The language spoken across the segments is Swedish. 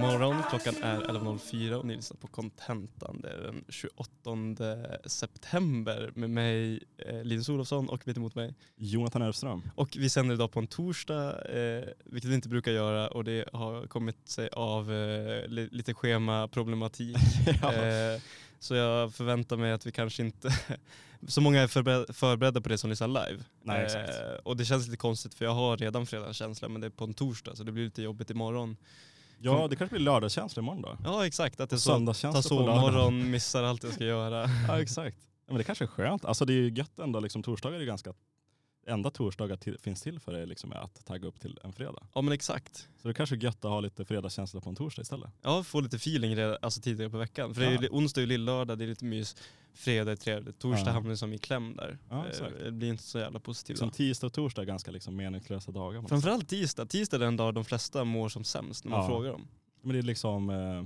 morgon. Klockan är 11.04 och ni lyssnar på Contentan. Det är den 28 september med mig eh, Linus Olofsson och mitt emot mig. Jonathan Elfström. Och vi sänder idag på en torsdag, eh, vilket vi inte brukar göra och det har kommit sig av eh, li lite schemaproblematik. ja. eh, så jag förväntar mig att vi kanske inte, så många är förbered förberedda på det som lyssnar live. Nej, exakt. Eh, och det känns lite konstigt för jag har redan fredagskänsla men det är på en torsdag så det blir lite jobbigt imorgon. Ja, det kanske blir lördagskänsla imorgon då. Ja exakt, att det är så, ta sovmorgon, missar allt jag ska göra. Ja, exakt. Ja, men det kanske är skönt. Alltså det är ju gött ändå, liksom, torsdagar är ganska enda torsdagar till, finns till för det liksom, är att tagga upp till en fredag. Ja men exakt. Så det kanske är gött att ha lite fredagskänsla på en torsdag istället. Ja, få lite feeling redan, alltså tidigare på veckan. För det är Ja. onsdag är lillördag, det är lite mys. Fredag är trevligt, torsdag Ja. hamnar som i kläm där. Ja, Eh, exakt. det blir inte så jävla positivt. Liksom, då. tisdag och torsdag är ganska liksom, meningslösa dagar. Framförallt tisdag. Tisdag är den dag de flesta mår som sämst när man Ja. frågar dem. Men det är liksom, eh,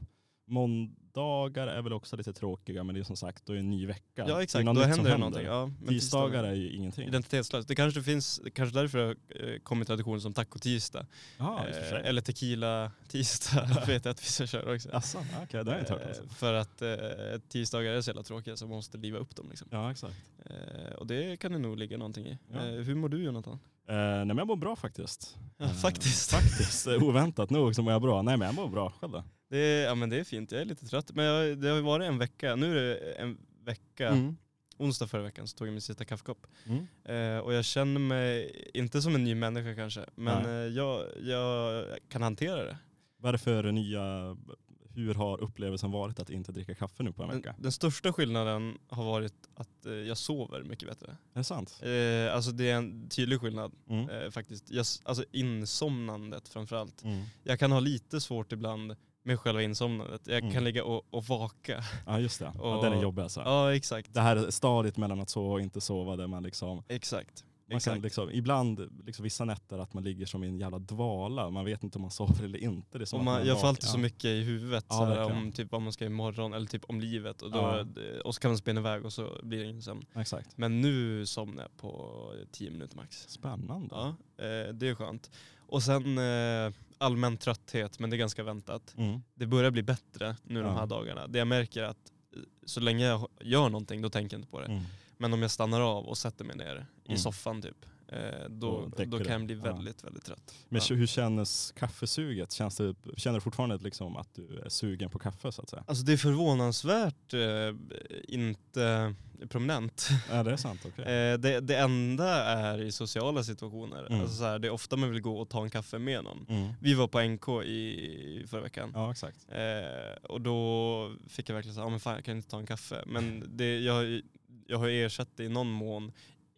måndagar är väl också lite tråkiga men det är som sagt, då är en ny vecka. Ja exakt, då händer det någonting. Ja, Tisdagar är ju ingenting. Identitetslöst. Det kanske finns, kanske därför det har eh, kommit traditioner som taco-tisdag. För Eh, eller tequila-tisdag vet jag att vissa kör också. Jaså, okej det har jag inte hört. Alltså. För att eh, tisdagar är så jävla tråkiga så man måste liva upp dem. Liksom. Ja, exakt. Eh, och det kan det nog ligga någonting i. Ja. Eh, hur mår du Jonathan? Eh, nej men jag mår bra faktiskt. Ja, Eh, faktiskt. Faktiskt, Eh, oväntat nog så mår jag bra. Nej men jag mår bra själv då. Det är, ja men det är fint, jag är lite trött. Men jag, det har ju varit en vecka, nu är det en vecka, Mm. onsdag förra veckan så tog jag min sista kaffekopp. Mm. Eh, och jag känner mig, inte som en ny människa kanske, men eh, jag, jag kan hantera det. Vad är det för nya, hur har upplevelsen varit att inte dricka kaffe nu på en Den, vecka? den största skillnaden har varit att eh, jag sover mycket bättre. Är det sant? Eh, alltså det är en tydlig skillnad Mm. eh, faktiskt. Jag, alltså insomnandet framförallt. Mm. Jag kan ha lite svårt ibland med själva insomnandet. Jag Mm. kan ligga och, och vaka. Ja just det, ja, Och- den är jobbig alltså. Ja exakt. Det här stadiet mellan att sova och inte sova där man liksom, Exakt. man Exakt. kan liksom ibland, liksom vissa nätter att man ligger som i en jävla dvala, man vet inte om man sover eller inte. Det är man, är jag får alltid så Ja. mycket i huvudet Ja, så här, verkligen. om typ vad man ska imorgon eller typ om livet och, då, Ja. och så kan man spela iväg och så blir det ingen sömn. Exakt. Men nu somnar jag på 10 minuter max. Spännande. Ja, eh, det är skönt. Och sen eh, allmän trötthet, men det är ganska väntat. Mm. Det börjar bli bättre nu de Ja. här dagarna. Det jag märker är att eh, så länge jag gör någonting då tänker jag inte på det. Mm. Men om jag stannar av och sätter mig ner i Mm. soffan typ, Då då, då det. kan jag bli Ja. väldigt, väldigt trött. Men Ja. hur känns kaffesuget? Känns det, känner du fortfarande liksom att du är sugen på kaffe så att säga? Alltså det är förvånansvärt eh, inte prominent. Ja det är sant, okej. Eh, det, det enda är i sociala situationer. Mm. Alltså så här, det är ofta man vill gå och ta en kaffe med någon. Mm. Vi var på NK i förra veckan. Ja exakt. Eh, och då fick jag verkligen säga, ja men fan jag kan inte ta en kaffe. Men det, jag, jag har ersatt det i någon mån.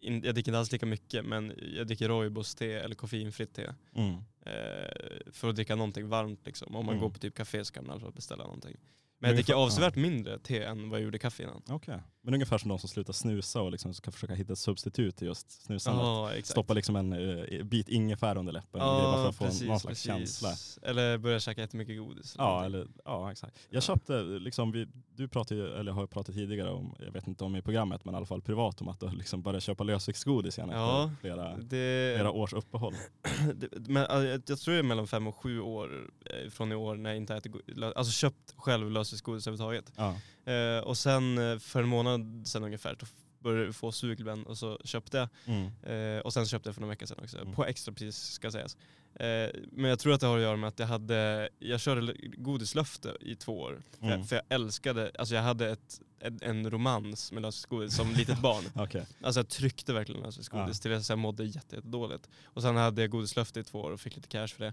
In, jag dricker inte alls lika mycket men jag dricker rooibos-te eller koffeinfritt te. Mm. Eh, för att dricka någonting varmt liksom. Om man Mm. går på typ café så kan man i alla fall beställa någonting. Men jag dricker avsevärt mindre te än vad jag gjorde kaffe innan. Okej. Men ungefär som de som slutar snusa och liksom ska försöka hitta ett substitut till just snusandet. Ja, exakt. Stoppa liksom en eh, bit ingefära under läppen och grejer bara för att få en, någon slags känsla. Eller börja käka jättemycket godis. Ja, någonting. eller, ja, exakt. Jag köpte, liksom, vi, du pratade ju, eller har pratat tidigare om, jag vet inte om i programmet, men i alla fall privat om att du liksom började köpa lösviktsgodis igen Ja, efter flera, det, flera års uppehåll. det, men, äh, jag jag tror det är mellan fem och sju år eh, från i år när jag inte äter alltså köpt själv lösviktsgodis överhuvudtaget. Ja. Eh, och sen eh, för en månad sedan ungefär började få sug ibland och så köpte jag. Mm. Eh, och sen köpte jag för några veckor sedan också, Mm. på extrapris ska sägas. Eh, men jag tror att det har att göra med att jag hade, jag körde godislöfte i två år. För, Mm. jag, för jag älskade, alltså jag hade ett, en, en romans med lösviktsgodis som litet barn. Okej. Alltså jag tryckte verkligen lösviktsgodis Ja. till dess jag mådde jätte, jätte dåligt. Och sen hade jag godislöfte i två år och fick lite cash för det.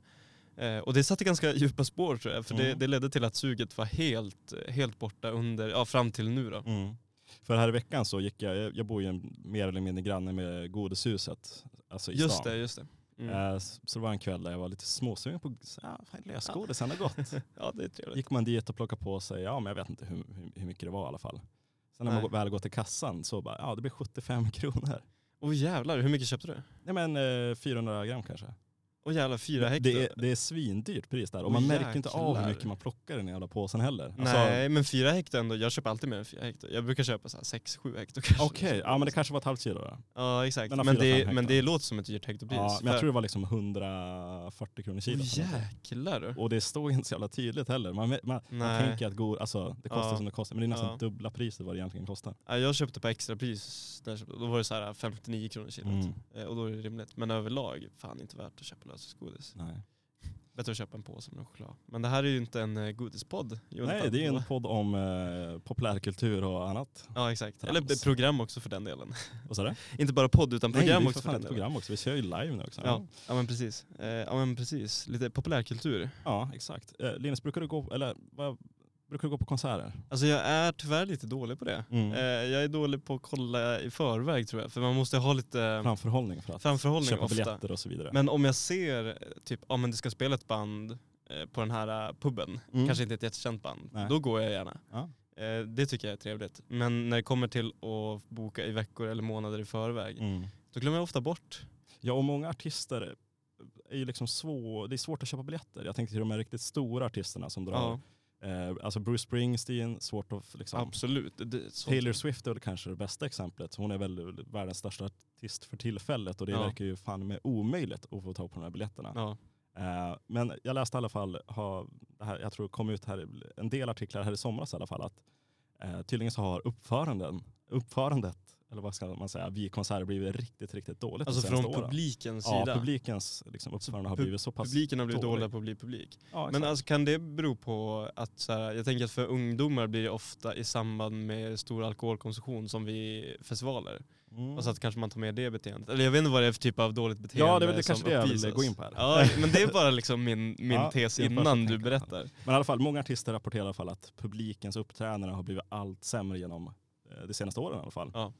Eh, och det satte ganska djupa spår tror jag, för det, Mm. det ledde till att suget var helt, helt borta under, ja fram till nu då. Mm. För här i veckan så gick jag, jag- bor ju en, mer eller mindre granne med godishuset, alltså i Just stan. det, just det. Mm. Eh, Så det var en kväll där jag var lite småsugen på så, ja, lösgodis, ändå gott. Ja det är trevligt. gick man dit och plockade på sig, ja men jag vet inte hur, hur, hur mycket det var i alla fall. Sen när Nej. man väl går till kassan så bara, ja det blir 75 kronor. Åh jävlar, hur mycket köpte du? Nej men eh, 400 gram kanske. Åh jävlar, fyra hektar. Det är, det är svindyrt pris där och man märker inte av hur jäklar. mycket man plockar i den jävla påsen heller. Alltså, Nej, men fyra hektar ändå. Jag köper alltid mer än fyra hektar. Jag brukar köpa så här sex, sju hektar kanske. Okej, ja men det kanske var ett halvt kilo då. Ja, exakt. Men Men, det, men det låter som ett dyrt hektopris. Ja, men jag tror det var liksom 140 kronor kilo. Åh jäklar. Och det står inte så jävla tydligt heller. Man, man, man tänker att god, alltså, det kostar Ja. som det kostar, men det är nästan Ja. dubbla priset vad det egentligen kostar. Ja, Jag köpte på extrapris, då var det så här 59 kronor kilot. Mm. Eh, Och då är det rimligt. Men överlag, fan inte värt att köpa lösgodis. Nej. Bättre att köpa en påse med choklad. Men det här är ju inte en eh, godispodd. Jonathan. Nej, det är en podd om eh, populärkultur och annat. Ja exakt. Trams. Eller program också för den delen. Vad sa du? inte bara podd utan Nej, program det är också för den delen. program också. Vi kör ju live nu också. Ja, ja men precis. Eh, ja men precis. Lite populärkultur. ja exakt. Eh, Linus, brukar du gå, eller, vad, brukar du gå på konserter? Alltså jag är tyvärr lite dålig på det. Mm. Eh, jag är dålig på att kolla i förväg tror jag. För man måste ha lite Framförhållning för att framförhållning köpa ofta. biljetter och så vidare. Men om jag ser typ, ja men det ska spela ett band eh, på den här eh, puben, Mm. kanske inte ett jättekänt band, Nej. då går jag gärna. Ja. Det tycker jag är trevligt. Men när det kommer till att boka i veckor eller månader i förväg, Mm. då glömmer jag ofta bort. Ja, och många artister är ju liksom svår, det är svårt att köpa biljetter. Jag tänkte till de här riktigt stora artisterna som drar, Ja, eh, alltså Bruce Springsteen, svårt att liksom. absolut. Taylor Swift är kanske det bästa exemplet. Hon är väl världens största artist för tillfället och det Ja. verkar ju fan med omöjligt att få tag på de här biljetterna. Ja. Eh, men jag läste i alla fall, ha, det här, jag tror det kom ut här, en del artiklar här i somras i alla fall, att eh, tydligen så har uppföranden, uppförandet, eller vad ska man säga, vid konserter blivit riktigt, riktigt dåligt Alltså från åren. publikens Ja, sida. publikens liksom, uppförande har blivit så pass Publiken har blivit dålig. dåliga på att bli publik. Ja, Men alltså, kan det bero på att, så här, jag tänker att för ungdomar blir det ofta i samband med stor alkoholkonsumtion som vid festivaler. Mm. Alltså att kanske man tar med det beteendet. Eller jag vet inte vad det är för typ av dåligt beteende Ja, det är väl det kanske det jag vill gå in på här. Ja, men det är bara liksom min, min Ja, tes innan du berättar. Men i alla fall, många artister rapporterar i alla fall att publikens uppträdanden har blivit allt sämre genom eh, de senaste åren i alla fall. Ja.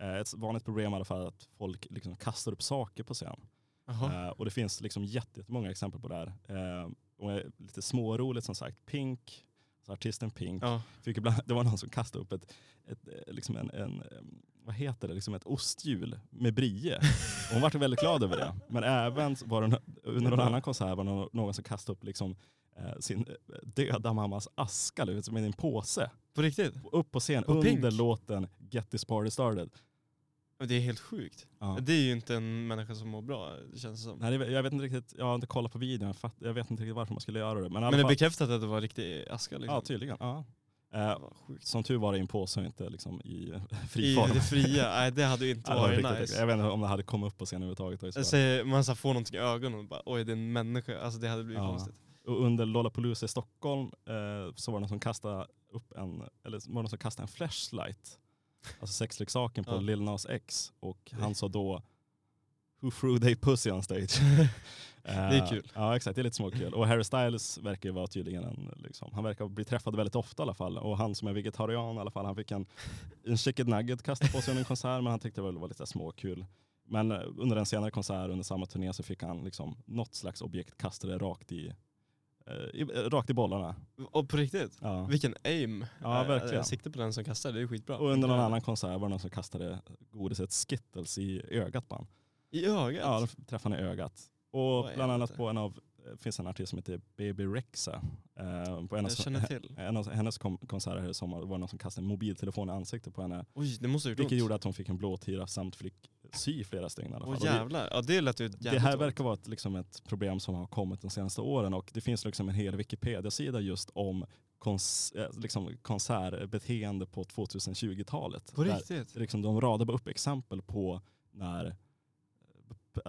Eh, Ett vanligt problem i alla fall är att folk liksom kastar upp saker på scen. Eh, och det finns liksom jätte- jättemånga exempel på det här. Eh, och lite småroligt som sagt. Pink, så artisten Pink, Ja. fick ibland, det var någon som kastade upp ett, ett, liksom en, en, vad heter det, liksom ett osthjul med brie. Och hon var väldigt glad över det. Men även var det, under någon annan konsert var det någon, som kastade upp liksom, eh, sin döda mammas aska liksom, i en påse. På riktigt? Upp på scen På under Pink? låten Get this party started. Men Det är helt sjukt. Ja. Det är ju inte en människa som mår bra, det känns som. Nej, jag vet inte riktigt, jag har inte kollat på videon, jag, vet inte riktigt varför man skulle göra det. Men, i Men det är bekräftat att det var riktig aska liksom. Ja, tydligen. Ja. Eh, som tur var det i en påse och inte liksom i fri I form. det fria, nej det hade ju inte varit riktigt nice. Jag vet inte om det hade kommit upp på scen överhuvudtaget. Säger, man så får någonting i ögonen och bara oj det är en människa, alltså det hade blivit Ja. konstigt. Och under Lollapalooza i Stockholm eh, så var det någon som kastade upp en, eller var det någon som kastade en flashlight, alltså sexleksaken på Ja. Lil Nas X och han sa då Who threw they pussy on stage? det är kul. Ja exakt, det är lite småkul. Och Harry Styles verkar ju vara tydligen en, liksom, han verkar bli träffad väldigt ofta i alla fall. Och han som är vegetarian i alla fall, han fick en, en chicken nugget kastad på sig under en konsert, men han tyckte väl det var lite småkul. Men eh, under en senare konsert under samma turné så fick han liksom något slags objekt kastade rakt i, eh, i, eh, rakt i bollarna. Och på riktigt? Ja. Vilken aim. Ja, Eh, verkligen. Sikte på den som kastar, det är skitbra. Och under någon annan konsert var det någon som kastade godiset Skittles i ögat på han. I ögat? Ja, de träffade i ögat. Och Vad bland annat på en av, finns en artist som heter Baby Rexa. Eh, på en jag känner till. en av hennes kom, konserter här i sommar var någon som kastade en mobiltelefon i ansiktet på henne. Oj, det måste ha gjort Vilket ont. gjorde att hon fick en blåtira samt fick sy flera stygn i alla fall. Åh jävlar, ja det lät ju jävligt det här verkar vara ett, liksom ett problem som har kommit de senaste åren och det finns liksom en hel Wikipedia-sida just om kons, eh, liksom konsertbeteende på 2020-talet. På Där riktigt? liksom de radar upp exempel på när eh,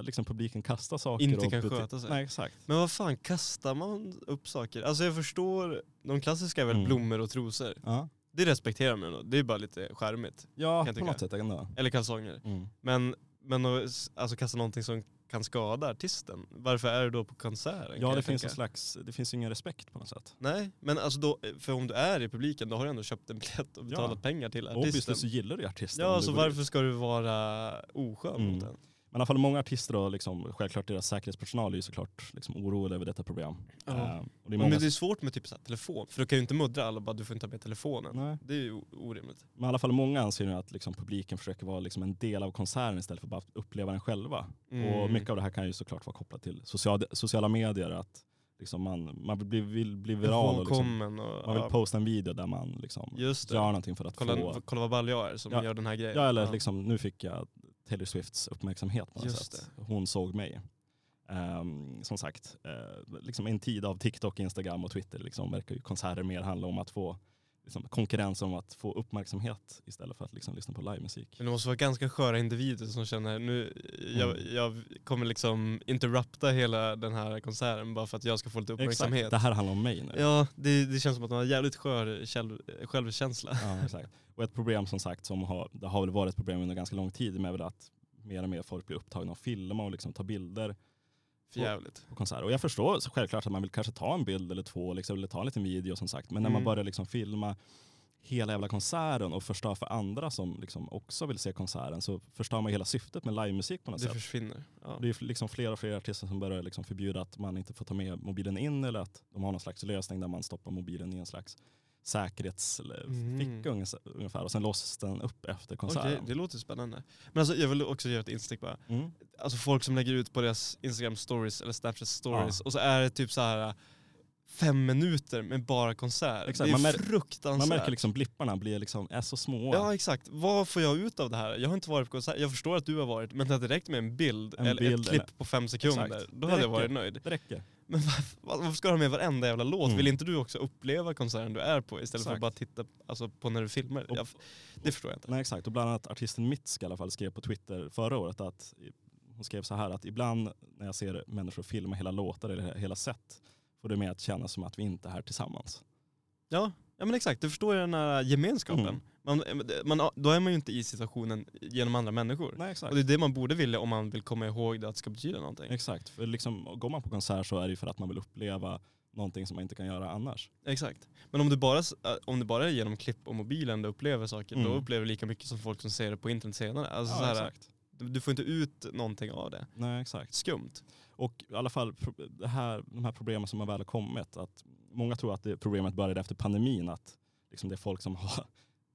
liksom publiken kastar saker. Inte och kan bete- sköta sig. Nej exakt. Men vad fan, kastar man upp saker? Alltså jag förstår, de klassiska är väl Mm. blommor och trosor. Ja, Det respekterar man nog, det är bara lite skärmigt. ja på något sätt ändå. Eller kalsonger. Mm. Men, men alltså, kasta någonting som kan skada artisten, varför är det då på konserten? Ja det finns, tänka? en slags, det finns ingen respekt på något sätt. Nej, men alltså då, för om du är i publiken då har du ändå köpt en biljett och betalat Ja. pengar till Obviously artisten. så gillar du artisten. Ja, du så varför ut. ska du vara oskön Mm. mot den? Men i alla fall många artister och liksom, självklart deras säkerhetspersonal är ju såklart liksom, oroade över detta problem. Ja. Och det är Men det är svårt med typ så här telefon, för du kan ju inte muddra alla och bara du får inte ha med telefonen. Nej. Det är ju orimligt. men i alla fall många anser ju att liksom, publiken försöker vara liksom, en del av konserten istället för att bara uppleva den själva. Och Mm. mycket av det här kan ju såklart vara kopplat till social, sociala medier, att liksom, man, man vill, bli, vill bli viral och liksom, och... man vill ja, posta en video där man liksom, gör någonting för att Kolla, få kolla vad ball jag är som Ja. gör den här grejen. Ja eller liksom, nu fick jag Taylor Swifts uppmärksamhet på något Just sätt. Hon såg mig. Ehm, som sagt, uh, liksom en tid av TikTok, Instagram och Twitter liksom, verkar ju konserter mer handla om att få liksom, konkurrens om att få uppmärksamhet istället för att liksom, lyssna på livemusik. Men det måste vara ganska sköra individer som känner nu, jag, Mm. jag kommer liksom interrupta hela den här konserten bara för att jag ska få lite uppmärksamhet. Exakt, det här handlar om mig nu. Ja, det, det känns som att man har jävligt skör själv, självkänsla. Ja, exakt. Och ett problem som sagt, som har, det har väl varit ett problem under ganska lång tid, med att mer och mer folk blir upptagna av filma och liksom ta bilder För jävligt. på konserter. Och jag förstår självklart att man vill kanske ta en bild eller två, liksom, eller ta en liten video som sagt. Men när man Mm. börjar liksom filma hela jävla konserten och förstör för andra som liksom också vill se konserten så förstör man hela syftet med livemusik på något Det sätt. försvinner. Ja. Det är liksom fler och fler artister som börjar liksom förbjuda att man inte får ta med mobilen in eller att de har någon slags lösning där man stoppar mobilen i en slags säkerhetsficka Mm. ungefär och sen låses den upp efter konserten. Okej, det låter spännande. Men alltså, jag vill också göra ett instick bara. Mm. Alltså folk som lägger ut på deras Instagram stories eller Snapchat stories och så är det typ så här fem minuter med bara konsert. Exakt, det är man fruktansvärt. Man märker liksom blipparna blir liksom, är så små. Ja exakt, vad får jag ut av det här? Jag har inte varit på konsert, jag förstår att du har varit, men det hade räckt med en bild En eller bild ett klipp eller- på fem sekunder. Exakt. Då Det hade jag räcker. varit nöjd. Det räcker. Men varför, varför ska du ha med varenda jävla låt? Mm. Vill inte du också uppleva konserten du är på istället för att Exakt. bara titta alltså, på när du filmar? Och- Jag, det förstår jag inte. Nej exakt, och bland annat artisten Mitsk i alla fall skrev på Twitter förra året att hon skrev så här att ibland när jag ser människor filma hela låtar eller hela set får det mig att känna som att vi inte är här tillsammans. Ja, ja men exakt, du förstår ju den här gemenskapen. Mm. Man, man, då är man ju inte i situationen genom andra människor. Nej exakt. Och det är det man borde vilja om man vill komma ihåg det att det ska betyda någonting. Exakt, för liksom, går man på konsert så är det ju för att man vill uppleva någonting som man inte kan göra annars. Exakt. Men om du bara, äh, om det bara är genom klipp och mobilen du upplever saker, då Mm. upplever du lika mycket som folk som ser det på internet senare. Alltså så ja, här, exakt. du, får inte ut någonting av det. Nej exakt. Skumt. Och i alla fall det här, de här problemen som har väl kommit, att många tror att det problemet började efter pandemin, att liksom det är folk som har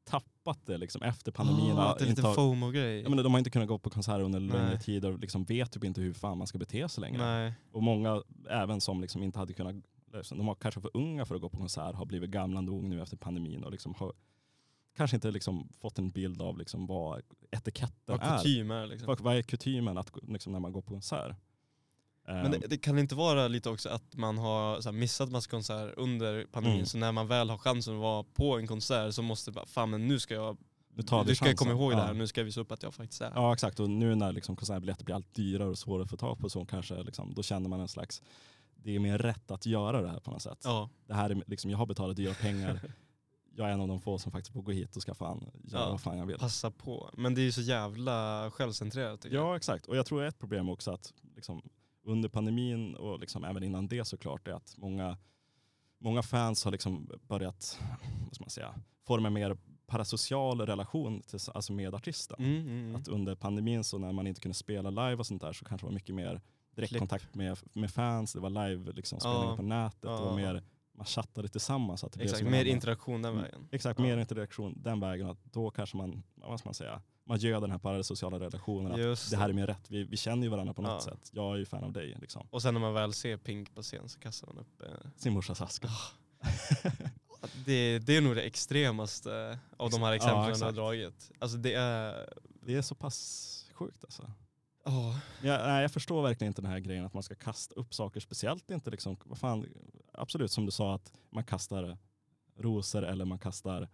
tappat det liksom efter pandemin. Oh, att det är lite har- FOMO-grej. Ja, men de har inte kunnat gå på konserter under Nej. längre tid och liksom vet typ inte hur fan man ska bete sig längre. Nej. Och många även som liksom inte hade kunnat, de var kanske för unga för att gå på konsert, har blivit gamla nog nu efter pandemin och liksom har kanske inte liksom fått en bild av liksom vad etiketten Vad är. kutym är liksom. Vad, vad är kutymen att, liksom, när man går på konsert? Men Ehm, det, det kan inte vara lite också att man har här, missat massa konserter under pandemin, Mm. så när man väl har chansen att vara på en konsert så måste det bara, fan men nu ska jag, tar nu ska jag komma ihåg det Ja. här, nu ska jag visa upp att jag faktiskt är. Ja exakt och nu när liksom konsertbiljetter blir allt dyrare och svårare att få tag på så kanske liksom, då känner man en slags, det är mer rätt att göra det här på något sätt. Ja. Det här är liksom, jag har betalat dyra pengar, jag är en av de få som faktiskt får gå hit och ska fan göra Ja. vad fan jag vill. Passa på. Men det är ju så jävla självcentrerat jag. Ja exakt och jag tror ett problem också att liksom, under pandemin och liksom även innan det såklart är att många, många fans har liksom börjat vad man säga, forma mer parasocial relation till, alltså med artisten. Mm, mm, mm. Att under pandemin så när man inte kunde spela live och sånt där så kanske det var mycket mer direktkontakt med, med fans, det var live liksom, spelningar Ja. på nätet, det var Ja. mer, man chattade tillsammans. Att det blev Exakt, mer annan- interaktion den Mm. vägen. Exakt, Ja. mer interaktion den vägen. Att då kanske man, vad ska man säga, man gör den här parasociala relationen. Att det här är mer rätt, vi, vi känner ju varandra på något Ja. sätt. Jag är ju fan av dig. Liksom. Och sen när man väl ser Pink på scen så kastar man upp eh, Sin morsas aska. det, det är nog det extremaste av de här Ja, exemplen du har dragit. Alltså det är... Det är så pass sjukt alltså. åh. Jag, nej, jag förstår verkligen inte den här grejen att man ska kasta upp saker. Speciellt inte liksom, vad fan, absolut som du sa att man kastar rosor eller man kastar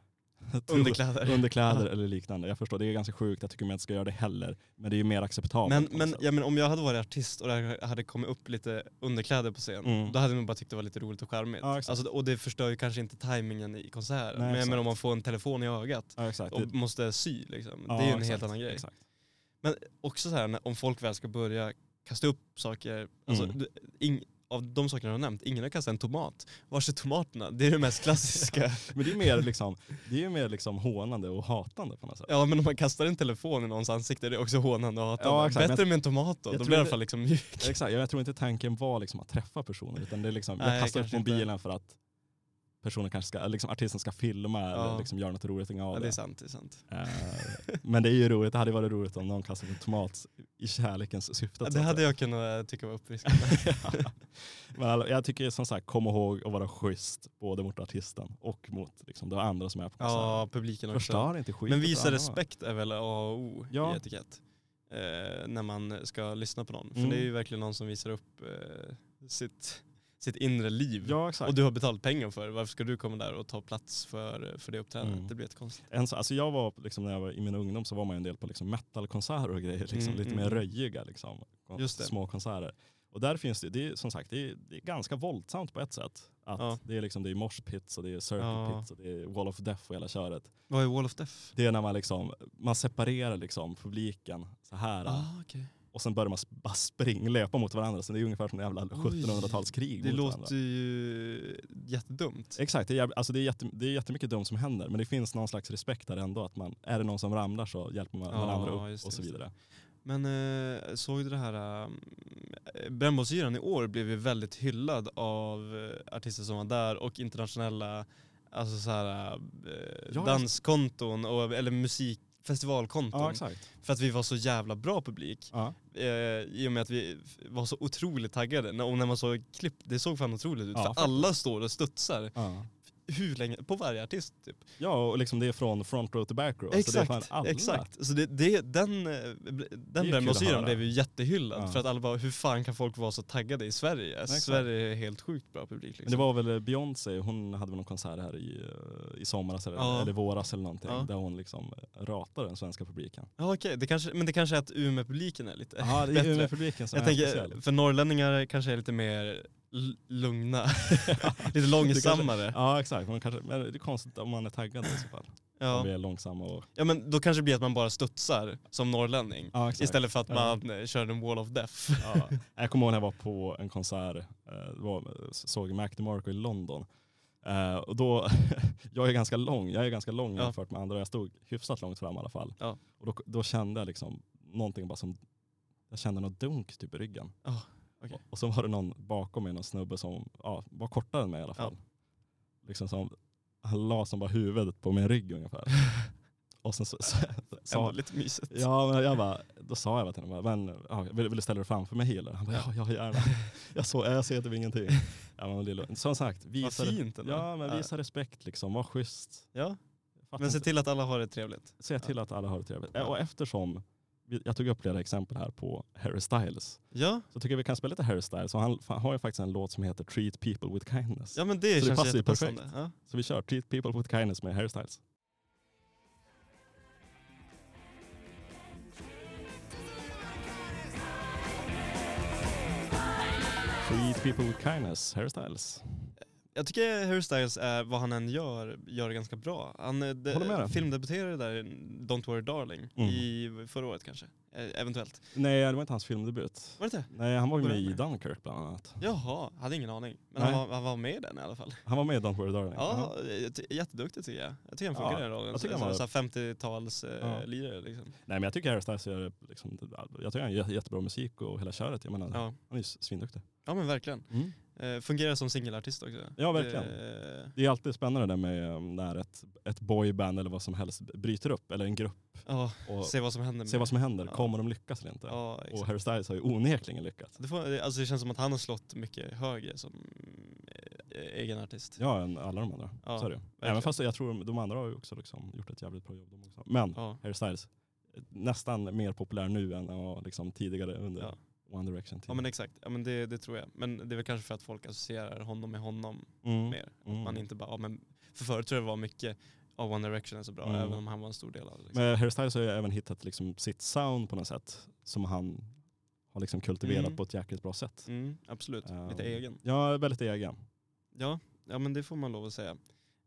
Underkläder. underkläder eller liknande. Jag förstår, det är ganska sjukt. Jag tycker man inte ska göra det heller. Men det är ju mer acceptabelt. Men, men, ja, men om jag hade varit artist och det hade kommit upp lite underkläder på scen, Mm. då hade nog bara tyckt det var lite roligt och charmigt. Ja, alltså, och det förstör ju kanske inte tajmingen i konserten. Nej, men, men om man får en telefon i ögat ja, och måste sy, liksom, det är ju en exakt, helt annan grej. Exakt. Också så här, om folk väl ska börja kasta upp saker, alltså, Mm. ing, av de sakerna du har nämnt, ingen har kastat en tomat. Var är tomaterna? Det är det mest klassiska. Men det är mer liksom, det är mer liksom hånande och hatande på något sätt. ja men om man kastar en telefon i någons ansikte det är också hånande och hatande. Ja, exakt, Bättre med en tomat då, då blir det i alla det- fall liksom mjuk. Exakt, jag tror inte tanken var liksom att träffa personen utan det är liksom, Nej, jag kastar upp kanske inte. mobilen för att personen kanske ska, liksom artisten ska filma Ja. eller liksom göra något roligt av Ja, det. är sant, det är sant. Eh, Men det är ju roligt, det hade varit roligt om någon kastade en tomat i kärlekens syfte. Ja, det hade jag kunnat tycka var uppfriskande. Men jag tycker som sagt, kom ihåg att vara schysst både mot artisten och mot liksom, de andra som är på konserten. ja, publiken också. Förstör inte skiten Men för visa respekt är väl A och O i etikett. Eh, när man ska lyssna på någon. För Mm. det är ju verkligen någon som visar upp eh, sitt, sitt inre liv. Ja exakt. och du har betalt pengar för det. Varför ska du komma där och ta plats för, för det uppträdandet? Mm. Det blir jättekonstigt. En, så- alltså jag var, liksom, när jag var i min ungdom så var man ju en del på liksom, metalkonserter och grejer. Liksom, Mm, lite mm, mer mm. röjiga liksom, små konserter. Och där finns det, det är, som sagt, det är, det är ganska våldsamt på ett sätt. Att Ja. Det är liksom, det är mosh pits och det är circle Ja. pits och det är wall of death och hela köret. Vad är Wall of Death? Det är när man liksom, man separerar liksom publiken så här. Ah, okej. Och sen börjar man bara springa, löpa mot varandra. Så det är ungefär som en jävla 1700-talskrig Det låter varandra. ju jättedumt. Exakt, det är, alltså det, är jätte, det är jättemycket dumt som händer. Men det finns någon slags respekt där ändå. Att man, är det någon som ramlar så hjälper man Ja, varandra upp det, och så vidare. Men eh, såg du det här, äh, Brännbollsyran i år blev ju väldigt hyllad av eh, artister som var där och internationella alltså så här, eh, danskonton och, eller musik festivalkonton. Ja exakt. För att vi var så jävla bra publik. Ja. Eh, I och med att vi var så otroligt taggade. Och när man såg klipp, det såg fan otroligt ut. Ja, för faktiskt. alla står och studsar. Hur länge? På varje artist typ. ja, och liksom det är från front row till back row. Alltså det är Exakt, fan alla. exakt. Så det, det, den, eh, den höra. blev ju jättehyllad. Ja. För att alla bara, hur fan kan folk vara så taggade i Sverige? exakt. Sverige är helt sjukt bra publik. Liksom. Men det var väl Beyoncé, hon hade väl någon konsert här i, eh, i somras eller, Ja. eller våras eller någonting. Ja. Där hon liksom eh, ratade den svenska publiken. Ja, okej. kanske, men det kanske är att Umeå-publiken är lite Ja, det är bättre. ju med publiken som Jag är tänker, speciell. för norrlänningar kanske är lite mer lugna. lite långsammare. Ja exakt, men, kanske, men det är konstigt om man är taggad i så fall. Om Ja. vi är långsamma och... ja men då kanske det blir att man bara studsar som norrlänning. Ja. Istället för att Ja. man eh, kör en wall of death. Ja. Jag kommer ihåg när jag var på en konsert, eh, såg Mac DeMarco i London. Eh, och då, jag är ganska lång, jag är ganska lång Ja. jämfört med andra. Jag stod hyfsat långt fram i alla fall. Ja. Och då, då kände jag liksom någonting bara som, jag kände något dunk typ i ryggen. Ja, okej. Och, och så var det någon bakom mig, någon snubbe som ja, var kortare än mig i alla fall. Liksom som, han la som bara huvudet på min rygg ungefär. och sen så, så, sa, lite mysigt. Ja, men jag bara, då sa jag bara till honom, men, ja, vill, vill du ställa dig framför mig eller? Han bara, ja, ja gärna. jag, så, jag ser typ ingenting. Ja, men, som sagt, visa, fint ja, men visa respekt liksom, var schysst. Ja, Fattar men se till att alla har det trevligt. se till att alla har det trevligt. Ja. Och eftersom, jag tog upp flera exempel här på Harry Styles, Ja, så tycker jag vi kan spela lite Harry Styles. Och han, han har ju faktiskt en låt som heter Treat people with kindness. ja men det Så det känns ju jättepassande. Ja. Så vi kör Treat people with kindness med Harry Styles. Treat people with kindness, Harry Styles. Jag tycker Harry Styles är, vad han än gör, gör det ganska bra. Han eh, de, filmdebuterade där Don't Worry Darling Mm. i förra året kanske. Eh, eventuellt. Nej, det var inte hans filmdebut. Var det inte? Nej, han var ju med i? Dunkirk bland annat. Jaha, hade ingen aning. Men han var, han var med i den i alla fall. Han var med i Don't Worry Darling. Ja, ty- jätteduktig tycker jag. Jag tycker han funkar Ja, i den rollen. jag tycker han var- så här 50-tals eh, Ja. liksom. Nej, men jag tycker Harry Styles gör liksom, jag tycker han gör jättebra musik och hela köret. Jag menar, Ja. han är ju svinduktig. ja men verkligen. Eh, fungerar som singelartist också. Ja, verkligen. Det, Det är alltid spännande där med när ett, ett boyband eller vad som helst bryter upp, eller en grupp, ja, och se vad som händer. se vad som händer. Ja. Kommer de lyckas eller inte? Ja, och. Harry Styles har ju onekligen lyckats. Det, får, alltså det känns som att han har slått mycket högre som eh, egen artist. Ja, än alla de andra. Ja, så är det verkligen. Även fast jag tror de andra har ju också liksom gjort ett jävligt bra jobb. De också. Men. Harry Styles, eh, nästan mer populär nu än han var liksom tidigare under. One Direction. Ja men exakt, ja, men det, det tror jag. Men det är väl kanske för att folk associerar honom med honom mm. mer. Att Mm. man inte bara, ja, men för förut tror jag det var mycket, ja One Direction är så bra, Mm. även om han var en stor del av det. Liksom. Men Harry Styles har ju även hittat liksom sitt sound på något sätt som han har liksom kultiverat Mm. på ett jäkligt bra sätt. Mm, absolut, lite Um, egen. Ja, väldigt egen. Ja, ja men det får man lov att säga.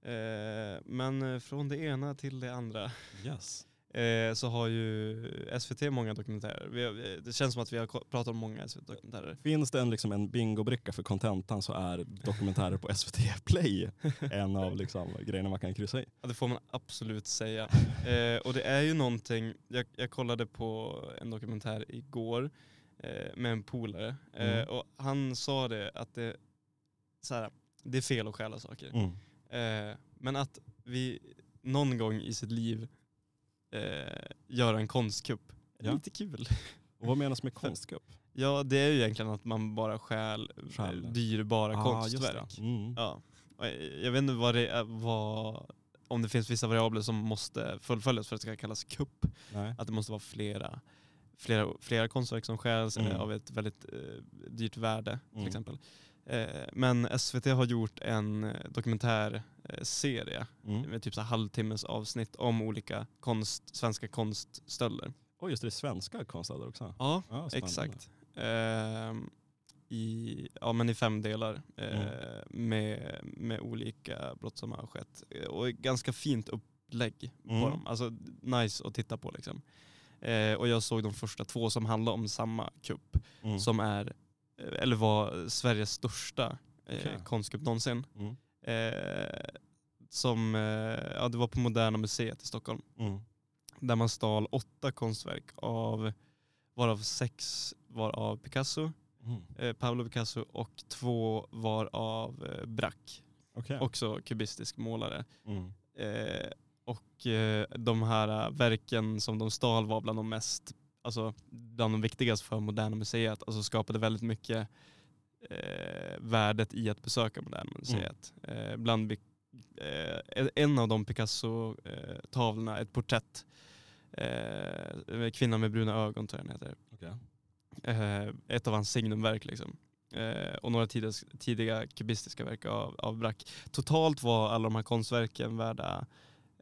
Eh, men från det ena till det andra. Yes. Eh, så har ju SVT många dokumentärer. Vi har, det känns som att vi har pratat om många SVT-dokumentärer. Finns det en, liksom en bingobricka för kontentan så är dokumentärer på SVT Play en av liksom, grejerna man kan kryssa i. Ja, det får man absolut säga. Eh, och det är ju någonting, jag, jag kollade på en dokumentär igår eh, med en polare eh, Mm. och han sa det att det, så här, det är fel att stjäla saker. Mm. Eh, men att vi någon gång i sitt liv eh, göra en konstkupp, Ja. lite kul. Och vad menas med konstkupp? Ja det är ju egentligen att man bara stjäl eh, Stjäl. dyrbara Ah, konstverk. Mm. Ja. Jag- vet inte vad det är, vad, om det finns vissa variabler som måste fullföljas för att det ska kallas kupp. Nej. Att det måste vara flera, flera, flera konstverk som stjäls Mm. eh, av ett väldigt eh, dyrt värde till Mm. exempel. Eh, men SVT har gjort en eh, dokumentärserie Mm. med typ så halvtimmes avsnitt om olika konst, svenska konststölder. Och just det, svenska konstnärer också. Ja, Ja, exakt. Ehm, i, ja, men i fem delar eh, Mm. med, med olika brott som har skett. Eh, Och ganska fint upplägg Mm. på dem. Alltså nice att titta på liksom. Eh, och jag såg de första två som handlar om samma kupp. Mm. Som är, eh, eller var Sveriges största eh, Okej. konstkupp någonsin. Mm. Eh, som, eh, ja det var på Moderna Museet i Stockholm. Mm. Där man stal åtta konstverk av, varav sex var av Picasso, Mm. eh, Pablo Picasso och två var av Braque, Okej. också kubistisk målare. Mm. Eh, och eh, de här verken som de stal var bland de mest, alltså bland de viktigaste för Moderna Museet, alltså skapade väldigt mycket eh, värdet i att besöka Moderna Museet. Eh, bland, eh, en av de Picasso-tavlorna, ett porträtt, eh, Kvinnan med bruna ögon tror jag den heter. Okej. Eh, ett av hans signumverk liksom. Eh, och några tidiga, tidiga kubistiska verk av, av Braque. Totalt var alla de här konstverken värda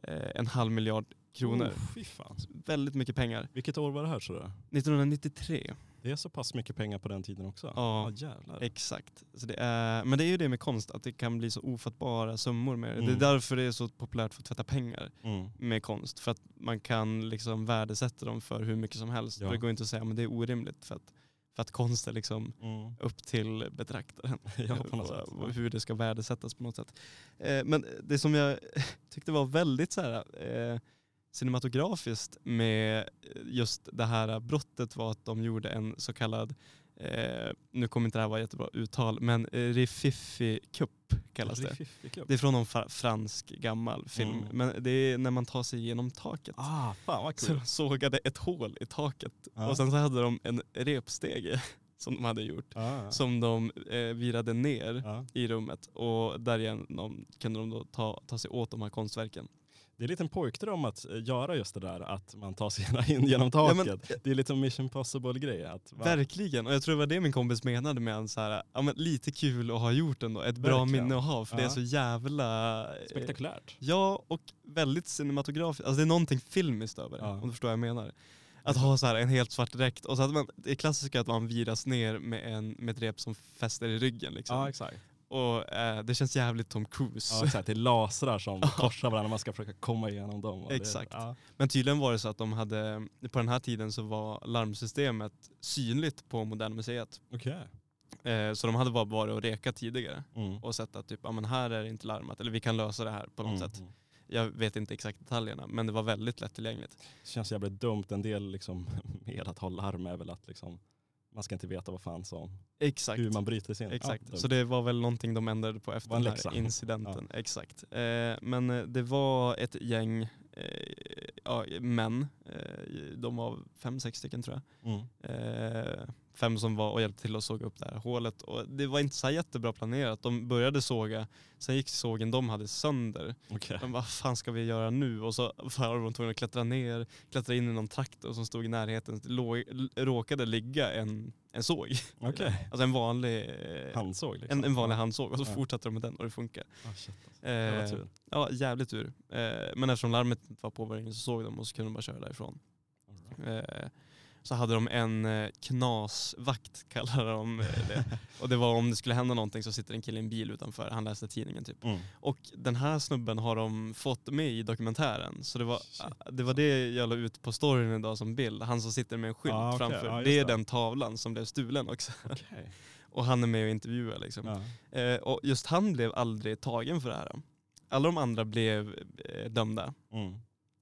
eh, en halv miljard kronor. Oh, fy fan. Väldigt mycket pengar. Vilket år var det här tror du? 1993, Det är så pass mycket pengar på den tiden också? Ja. jävlar. exakt. Så det är, men det är ju det med konst, att det kan bli så ofattbara summor med det. Det Mm. är därför det är så populärt för att tvätta pengar Mm. med konst. För att man kan liksom värdesätta dem för hur mycket som helst. Ja. Det går inte att säga att det är orimligt för att, för att konst är liksom Mm. upp till betraktaren. Ja, på något sätt. Hur det ska värdesättas på något sätt. Eh, men det som jag tyckte var väldigt så här, eh, cinematografiskt med just det här brottet var att de gjorde en så kallad, eh, nu kommer inte det här vara jättebra uttal, men eh, Rififi-kupp kallas det. Det är från någon fra- fransk gammal film, Mm. men det är när man tar sig igenom taket. Ah, fan vad Så kul. de sågade ett hål i taket Ja. och sen så hade de en repstege som de hade gjort Ah, som de eh, virade ner ja. i rummet och därigenom kunde de då ta, ta sig åt de här konstverken. Det är lite en pojkdröm att eh, göra just det där att man tar sig in genom Ja, taket. men- det är lite en mission possible grej. Att, va? Verkligen, och jag tror det var det min kompis menade med en så här, ja, men lite kul att ha gjort ändå, ett bra Verkligen. minne att ha för det är Ja. så jävla... eh, Spektakulärt. Ja, och väldigt cinematografiskt, alltså det är någonting filmiskt över det, Ja. om du förstår vad jag menar. Att ha så här en helt svart dräkt och så att man, det klassiska är att man viras ner med, en, med ett rep som fäster i ryggen liksom. Ja, exakt. Och eh, det känns jävligt Tom Cruise. Ja, exakt. Det är lasrar som korsar varandra, man ska försöka komma igenom dem. och det- Exakt. Ja. Men tydligen var det så att de hade, på den här tiden så var larmsystemet synligt på Moderna Museet. Okej. Eh, så de hade bara varit och rekat tidigare Mm. och sett att typ, ja, men här är det inte larmat, eller vi kan lösa det här på något Mm. sätt. Jag vet inte exakt detaljerna, men det var väldigt lättillgängligt. Det känns jävligt dumt. En del liksom, med att ha larm är väl att liksom, man ska inte veta vad fan som, Exakt. hur man bryter sig in. Exakt, Ja, så det var väl någonting de ändrade på efter den här incidenten. Exakt. Eh, men eh, det var ett gäng ja, män, eh, de var fem, sex stycken tror jag. Mm. Eh, fem som var och hjälpte till att såga upp det här hålet. Och det var inte så jättebra planerat. De började såga, sen gick sågen de hade sönder. Okej. De vad fan ska vi göra nu? Och så var de tvungna att klättra ner, klättra in i någon traktor som stod i närheten. Det låg, råkade ligga en, en såg. Okej. Alltså en vanlig, eh, Handsåg liksom. en, en vanlig handsåg och så Ja. fortsatte de med den och det funkar. Shit, alltså. Det Eh, tur. ja, jävligt tur. Eh, men eftersom larmet var på var det ingen som såg dem och så kunde de bara köra därifrån. Right. Eh, så hade de en eh, knasvakt kallar de det. Och det var om det skulle hända någonting så sitter en kille i en bil utanför, han läste tidningen typ. Mm. Och den här snubben har de fått med i dokumentären. Så det var Shit. det, var det jag la ut på storyn idag som bild. Han som sitter med en skylt Ah, okej. framför. Just det är den tavlan som blev stulen också. Okej. Och han är med och intervjuar liksom. Ja. Eh, och just han blev aldrig tagen för det här. Alla de andra blev eh, dömda. Mm.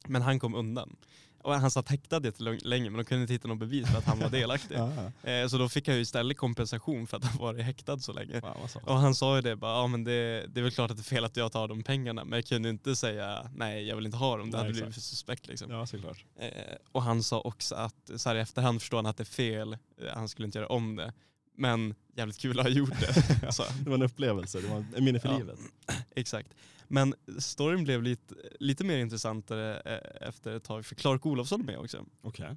Men han kom undan. Och han satt häktad jättelänge men de kunde inte hitta något bevis för att han var delaktig. Ja, ja. Eh, Så då fick han ju istället kompensation för att han varit häktad så länge. Soft. Och han sa ju det, bara, ja, men det, det är väl klart att det är fel att jag tar de pengarna men jag kunde inte säga nej jag vill inte ha dem, det Nej, hade blivit exakt. för suspekt. Liksom. Ja, såklart. Eh, och han sa också att så här i efterhand förstår han att det är fel, eh, han skulle inte göra om det. Men jävligt kul att ha gjort det. han. Det var en upplevelse, det var ett minne för Ja. livet. Exakt. Men storyn blev lite, lite mer intressantare eh, efter ett tag för Clark Olofsson är med också. Okej.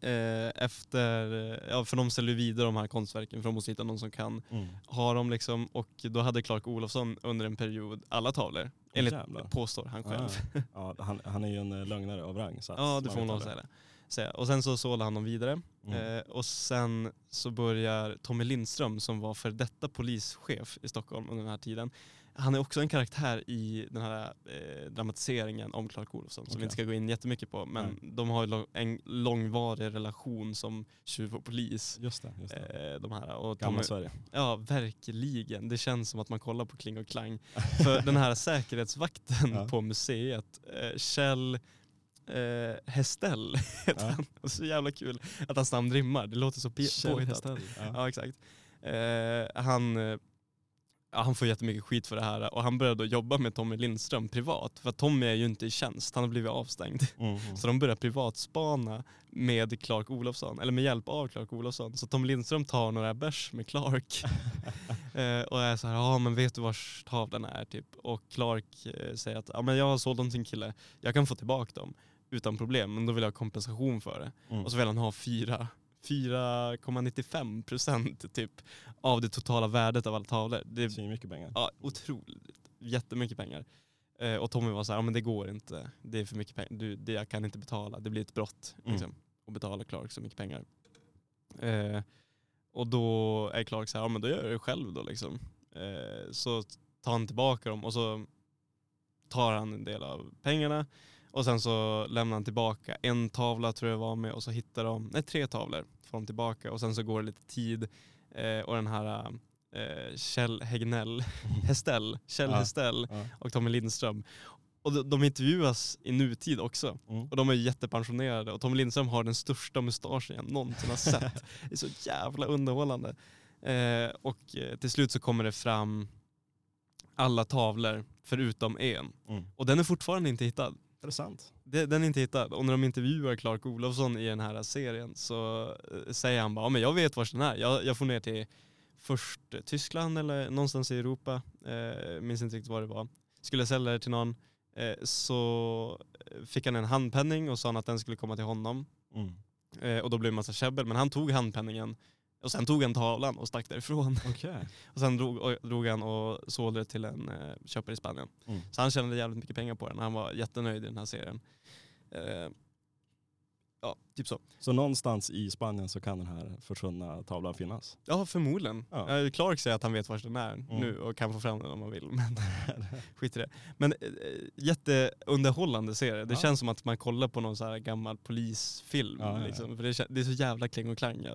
Eh, efter, ja, för de säljer vidare de här konstverken för de måste hitta någon som kan Mm. ha dem liksom. Och då hade Clark Olofsson under en period alla tavlor. Enligt jävlar. påstår han själv. Ja, han, han är ju en eh, lögnare av rang. Så Ja det får man nog säga. Säga. Och sen så sålde han dem vidare. Mm. Eh, och sen så börjar Tommy Lindström som var för detta polischef i Stockholm under den här tiden. Han är också en karaktär i den här eh, dramatiseringen om Clark Olofsson som vi inte ska gå in jättemycket på. Men de har en långvarig relation som tjuv och polis. Just det, just det. Eh, de här. Och Gamla Tommy, Sverige. ja verkligen. Det känns som att man kollar på Kling och Klang. För den här säkerhetsvakten Ja. på museet, eh, Kjell eh, Hestell heter Ja. han. Så jävla kul att hans namn rimmar. Det låter så påhittat. Ja. Ja exakt. Eh, han, eh, ja, han får jättemycket skit för det här och han började då jobba med Tommy Lindström privat. För Tommy är ju inte i tjänst, han har blivit avstängd. Mm, mm. Så de börjar privatspana med Clark Olofsson, eller med hjälp av Clark Olofsson. Så Tom Lindström tar några bärs med Clark eh, och är så här, ja men vet du vars tavlan är typ? Och Clark eh, säger att, ja men jag har sålt dem till en kille, jag kan få tillbaka dem utan problem, men då vill jag ha kompensation för det. Mm. Och så vill han ha fyra 4,95 procent typ av det totala värdet av alla tavlor. Det är mycket pengar. ja, otroligt, jättemycket pengar. Eh, och Tommy var så här, ja men det går inte, det är för mycket pengar, du, det, jag kan inte betala, det blir ett brott Mm. liksom, att betala Clark så mycket pengar. Eh, och då är Clark så här, ja men då gör jag det själv då liksom. Eh, så tar han tillbaka dem och så tar han en del av pengarna och sen så lämnar han tillbaka en tavla tror jag var med och så hittar de, nej tre tavlor får de tillbaka och sen så går det lite tid eh, och den här eh, Kjell Hegnell, Hestell, Kjell Ja. Hestell Ja. och Tommy Lindström. Och de, de intervjuas i nutid också. Mm. Och de är jättepensionerade och Tommy Lindström har den största mustaschen jag någonsin har sett. det är så jävla underhållande. Eh, och eh, till slut så kommer det fram alla tavlor förutom en. Mm. Och den är fortfarande inte hittad. Är det den är inte hittad. Och när de intervjuar Clark Olofsson i den här serien så eh, säger han bara, ja, men jag vet var den är. Jag, jag får ner till först Tyskland eller någonstans i Europa. Eh, minns inte riktigt vad det var. Skulle sälja det till någon. Eh, så eh, fick han en handpenning och sa att den skulle komma till honom. Mm. Eh, och då blev det en massa käbbel. Men han tog handpenningen och sen tog han tavlan och stack därifrån. Okej. Och sen drog, och, drog han och sålde det till en eh, köpare i Spanien. Mm. Så han tjänade jävligt mycket pengar på den. Han var jättenöjd i den här serien. Eh, ja, typ så. Så någonstans i Spanien så kan den här försvunna tavlan finnas? Ja, förmodligen. Ja. Eh, Clark säger att han vet var den är nu och kan få fram den om han vill. Men skit i det. Men eh, jätteunderhållande serie. Det Ja. känns som att man kollar på någon så här gammal polisfilm. Ja. Liksom. För det, det är så jävla kling och klang.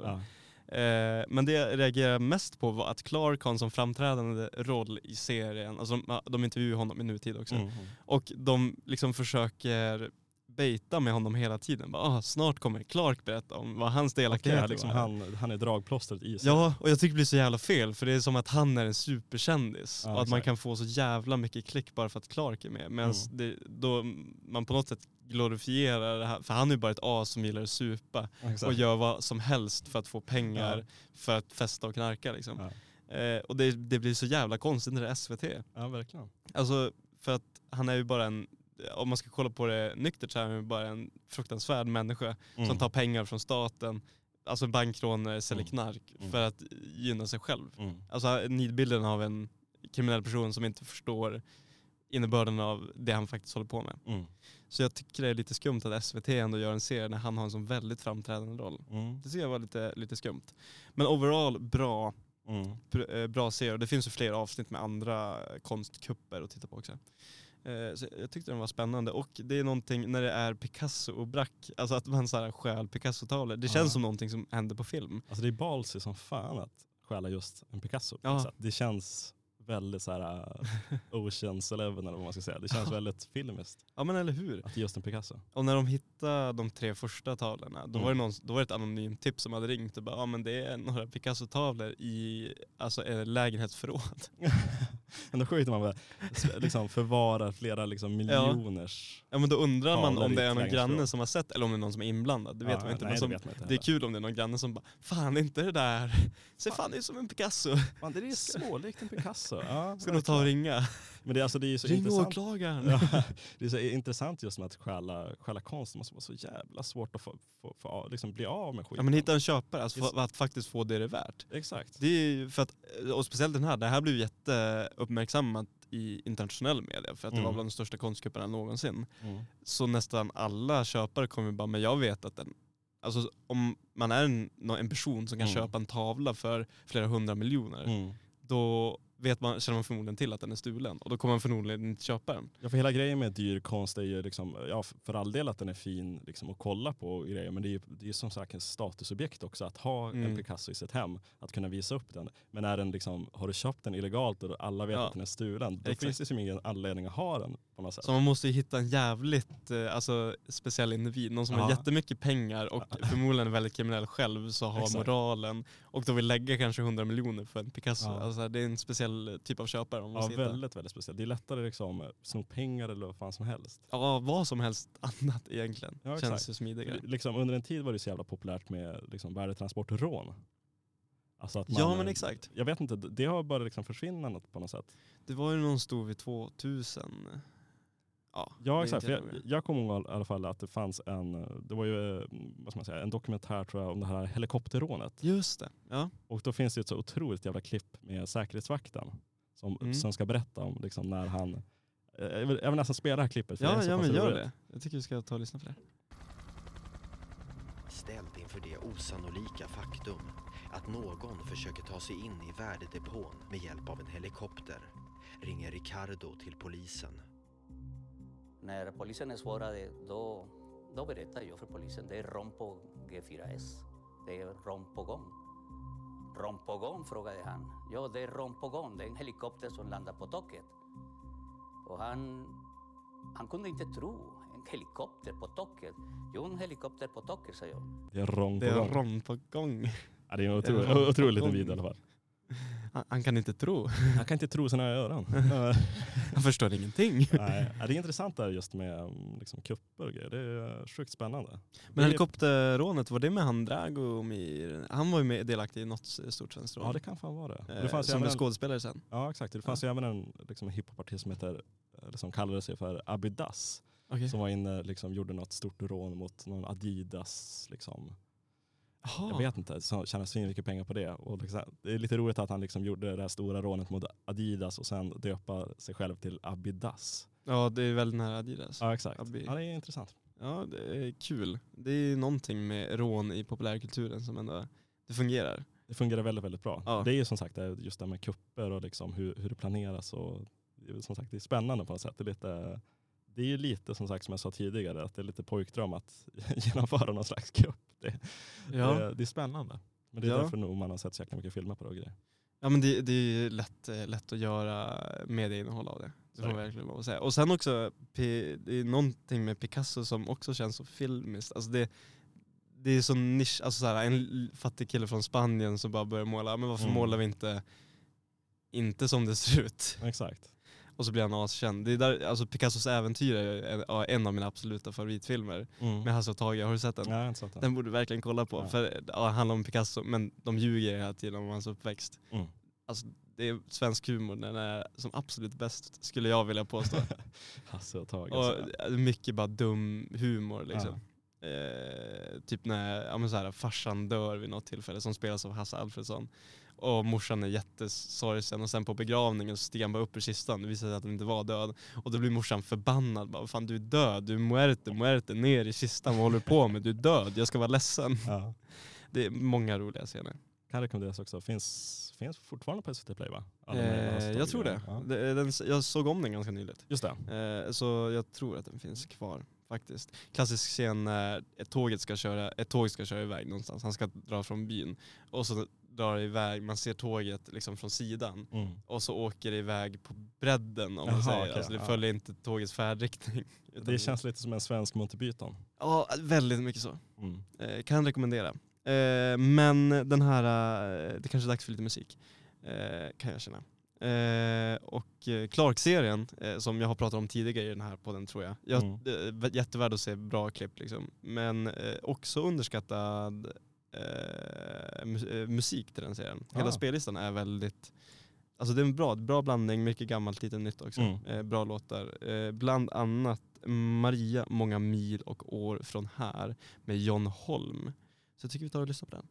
Eh, men det jag reagerar mest på var att Clark har en som framträdande roll i serien. Alltså de, de intervjuar honom i nutid också. Mm. mm. Och de liksom försöker baita med honom hela tiden. Bara, ah, snart kommer Clark berätta om vad hans delaktighet att liksom han, han är dragplåstret i sig. Ja, och jag tycker det blir så jävla fel för det är som att han är en superkändis Ja, och att man exakt. kan få så jävla mycket klick bara för att Clark är med. Medan Mm. det, då man på något sätt glorifierar det här, för han är ju bara ett as som gillar att supa Exakt. och gör vad som helst för att få pengar Ja. för att festa och knarka liksom. Ja. Eh, och det, det blir så jävla konstigt när det är SVT. ja, verkligen. Alltså för att han är ju bara en, om man ska kolla på det nyktert så är han bara en fruktansvärd människa Mm. som tar pengar från staten, alltså bankrånare, säljer Mm. knark Mm. för att gynna sig själv. Mm. Alltså nidbilden av en kriminell person som inte förstår innebörden av det han faktiskt håller på med. Mm. Så jag tycker det är lite skumt att SVT ändå gör en serie när han har en sån väldigt framträdande roll. Mm. Det tycker jag var lite, lite skumt. Men overall bra, Mm. eh, bra serie det finns ju fler avsnitt med andra konstkupper att titta på också. Eh, Så jag tyckte den var spännande och det är någonting när det är Picasso och Brack, alltså att man så här stjäl Picasso-tavlor. Det känns Ja. som någonting som händer på film. Alltså det är ballsy som fan att stjäla just en Picasso. Ja. Det känns väldigt så här Oceans Eleven eller vad man ska säga. Det känns väldigt filmiskt Ja men eller hur? att det är just en Picasso. Och när de hittade de tre första tavlorna, då, Mm. var, det någon, då var det ett anonymt tips som hade ringt och bara ja men det är några Picasso-tavlor i alltså, lägenhetsförråd. Men då sjukt när man liksom förvarar flera liksom miljoners... Ja men då undrar man om det är någon granne som har sett eller om det är någon som är inblandad. Det vet Ja, man inte. Nej, men som, det vet man inte det är kul om det är någon granne som bara Fan inte det där, ser fan ut som en Picasso. Fan, det är smålikt en Picasso. Ja, Ska nog ta och ringa. Men det, alltså, det är så Ring intressant. åklagaren. Ja, det är så intressant just med att stjäla, stjäla konst. Det måste vara så jävla svårt att få, få, få, liksom bli av med skiten. Ja men hitta en köpare, alltså Just- att faktiskt få det det är värt. Exakt. Det är för att, och speciellt den här, det här blev jätteuppmärksammat i internationell media för att det Mm. var bland de största konstkupperna någonsin. Mm. Så nästan alla köpare kommer bara, men jag vet att den, alltså om man är en, en person som kan Mm. köpa en tavla för flera hundra miljoner, Mm. då vet man, känner man förmodligen till att den är stulen och då kommer man förmodligen inte köpa den. Ja, för hela grejen med dyr konst är ju liksom, ja, för all del att den är fin liksom, att kolla på grejer, men det är ju det är som sagt ett statusobjekt också att ha en Mm. Picasso i sitt hem, att kunna visa upp den. Men är den liksom, har du köpt den illegalt och alla vet Ja. att den är stulen, då Exakt. finns det ju ingen anledning att ha den på något sätt. Så man måste ju hitta en jävligt eh, alltså, speciell individ, någon som har Ja. jättemycket pengar och förmodligen är väldigt kriminell själv, så har Exakt. moralen och då vill lägga kanske 100 miljoner för en Picasso. Ja. Alltså, det är en speciell typ av köpare man Ja, måste hitta. väldigt, väldigt speciellt. Det är lättare liksom sno pengar eller vad fan som helst. Ja, vad som helst annat egentligen. Ja, Känns ju smidigare. Liksom, under en tid var det så jävla populärt med liksom, värdetransportrån. Alltså att Ja man, men eh, exakt. Jag vet inte, det har bara liksom försvinnat på något sätt. Det var ju någon stor vid 2000. Ja, Ja exakt, jag, jag kommer ihåg i alla fall att det fanns en, det var ju eh, vad ska man säga, en dokumentär tror jag om det här helikopterrånet. Just det. Ja. Och då finns det ett så otroligt jävla klipp med säkerhetsvakten som, Mm. som ska berätta om liksom när han, eh, jag vill, jag vill nästan spela det här klippet. för det är Ja, ja men gör det. Jag tycker vi ska ta och lyssna på det. Ställd inför det osannolika faktum att någon försöker ta sig in i värdedepån med hjälp av en helikopter ringer Ricardo till polisen. När polisen är svarade, då, då berättar jag för polisen, det är rom på G4S. Det är rom på gång. Rom på gång, frågade han. Ja, det är rom på gång. Det är en helikopter som landar på taket. Och han, han kunde inte tro. En helikopter på taket. Jo, en helikopter på taket, sa jag. Det är Ron på Det är gång. Ron på gång. Ja, det är en otrolig, Ron på otrolig liten gång. video i alla fall. Han, han kan inte tro. Jag kan inte tro sina öron. Han förstår ingenting. Nej, ja, det är intressant där just med um, liksom, kupper och grejer. Det är sjukt spännande. Men helikopterrånet, var det med han Dragomir? Han var ju med delaktig i något stort svenskt rån. Ja det kan fan vara det. Och Eh, det fanns som en, skådespelare sen. ja exakt, det fanns ju även en liksom, hiphopartist som heter eller som kallade sig för Abidas. Okej. Som var inne liksom gjorde något stort rån mot någon Adidas. Liksom. Jaha. Jag vet inte, så tjänade svin mycket pengar på det. Och liksom, det är lite roligt att han liksom gjorde det här stora rånet mot Adidas och sen döpa sig själv till Abidas. Ja, det är väldigt nära Adidas. Ja exakt. Abi. Ja, det är intressant. Ja, det är kul. Det är någonting med rån i populärkulturen som ändå det fungerar. Det fungerar väldigt, väldigt bra. Ja. Det är ju som sagt just det här med kupper och liksom hur, hur det planeras. Och, som sagt det är spännande på något sätt. Det är, lite, det är ju lite som sagt som jag sa tidigare, att det är lite pojkdröm att genomföra någon slags kupp. Det, Ja, det, det är spännande. Men det är Ja. därför nog man har sett så jäkla mycket filmer på det och grejer. ja men det, det är lätt, eh, lätt att göra medieinnehåll av det. Det får man Verkligen. lov att säga. Och sen också, det är någonting med Picasso som också känns så filmiskt. Alltså det, det är så nisch, alltså så här, en fattig kille från Spanien som bara börjar måla, men varför Mm. målar vi inte, inte som det ser ut? Exakt. Och så blir han askänd. Det är där, alltså Picassos äventyr är en, ja, av mina absoluta favoritfilmer. Mm. Med Hasse och Tage, har du sett den? Nej, jag har inte sett den. Den borde du verkligen kolla på. Ja. För ja, det handlar om Picasso, men de ljuger hela tiden om hans uppväxt. Mm. Alltså, det är svensk humor, den är som absolut bäst skulle jag vilja påstå. Hasse och Tage. och alltså. mycket bara dum humor liksom. Eh, typ när ja, men så här, farsan dör vid något tillfälle som spelas av Hasse Alfredsson. Och morsan är jättesorgsen och sen på begravningen så stiger han bara upp ur kistan. Det visar sig att han inte var död. Och då blir morsan förbannad. Bara, Fan du är död, du är muerte, muerte, ner i kistan. Vad håller du på med? Du är död, jag ska vara ledsen. Ja. Det är många roliga scener. Kan rekommenderas också. Finns, finns fortfarande på SVT Play va? Eh, jag tror det. Ja. är den, jag såg om den ganska nyligt. Just det. Eh, så jag tror att den finns kvar faktiskt. Klassisk scen när ett, tåget ska köra, ett tåg ska köra iväg någonstans. Han ska dra från byn. Och så drar det iväg, man ser tåget liksom från sidan. Mm. Och så åker det iväg på bredden om man Jaha, säger. okej, alltså det ja. följer inte tågets färdriktning. Det känns lite som en svensk Monty Python. Ja, väldigt mycket så. Mm. Eh, kan rekommendera. Eh, men den här, eh, det kanske är dags för lite musik. Eh, kan jag känna. Eh, och eh, Clark-serien, eh, som jag har pratat om tidigare i den här podden tror jag. jag Mm. eh, jättevärd att se bra klipp liksom. Men eh, också underskattad mu- musik till den serien. Hela Ah. spellistan är väldigt Alltså det är en bra, bra blandning, mycket gammalt, lite nytt också. Mm. Bra låtar. Bland annat Maria, många mil och år från här med John Holm. Så jag tycker vi tar och lyssnar på den.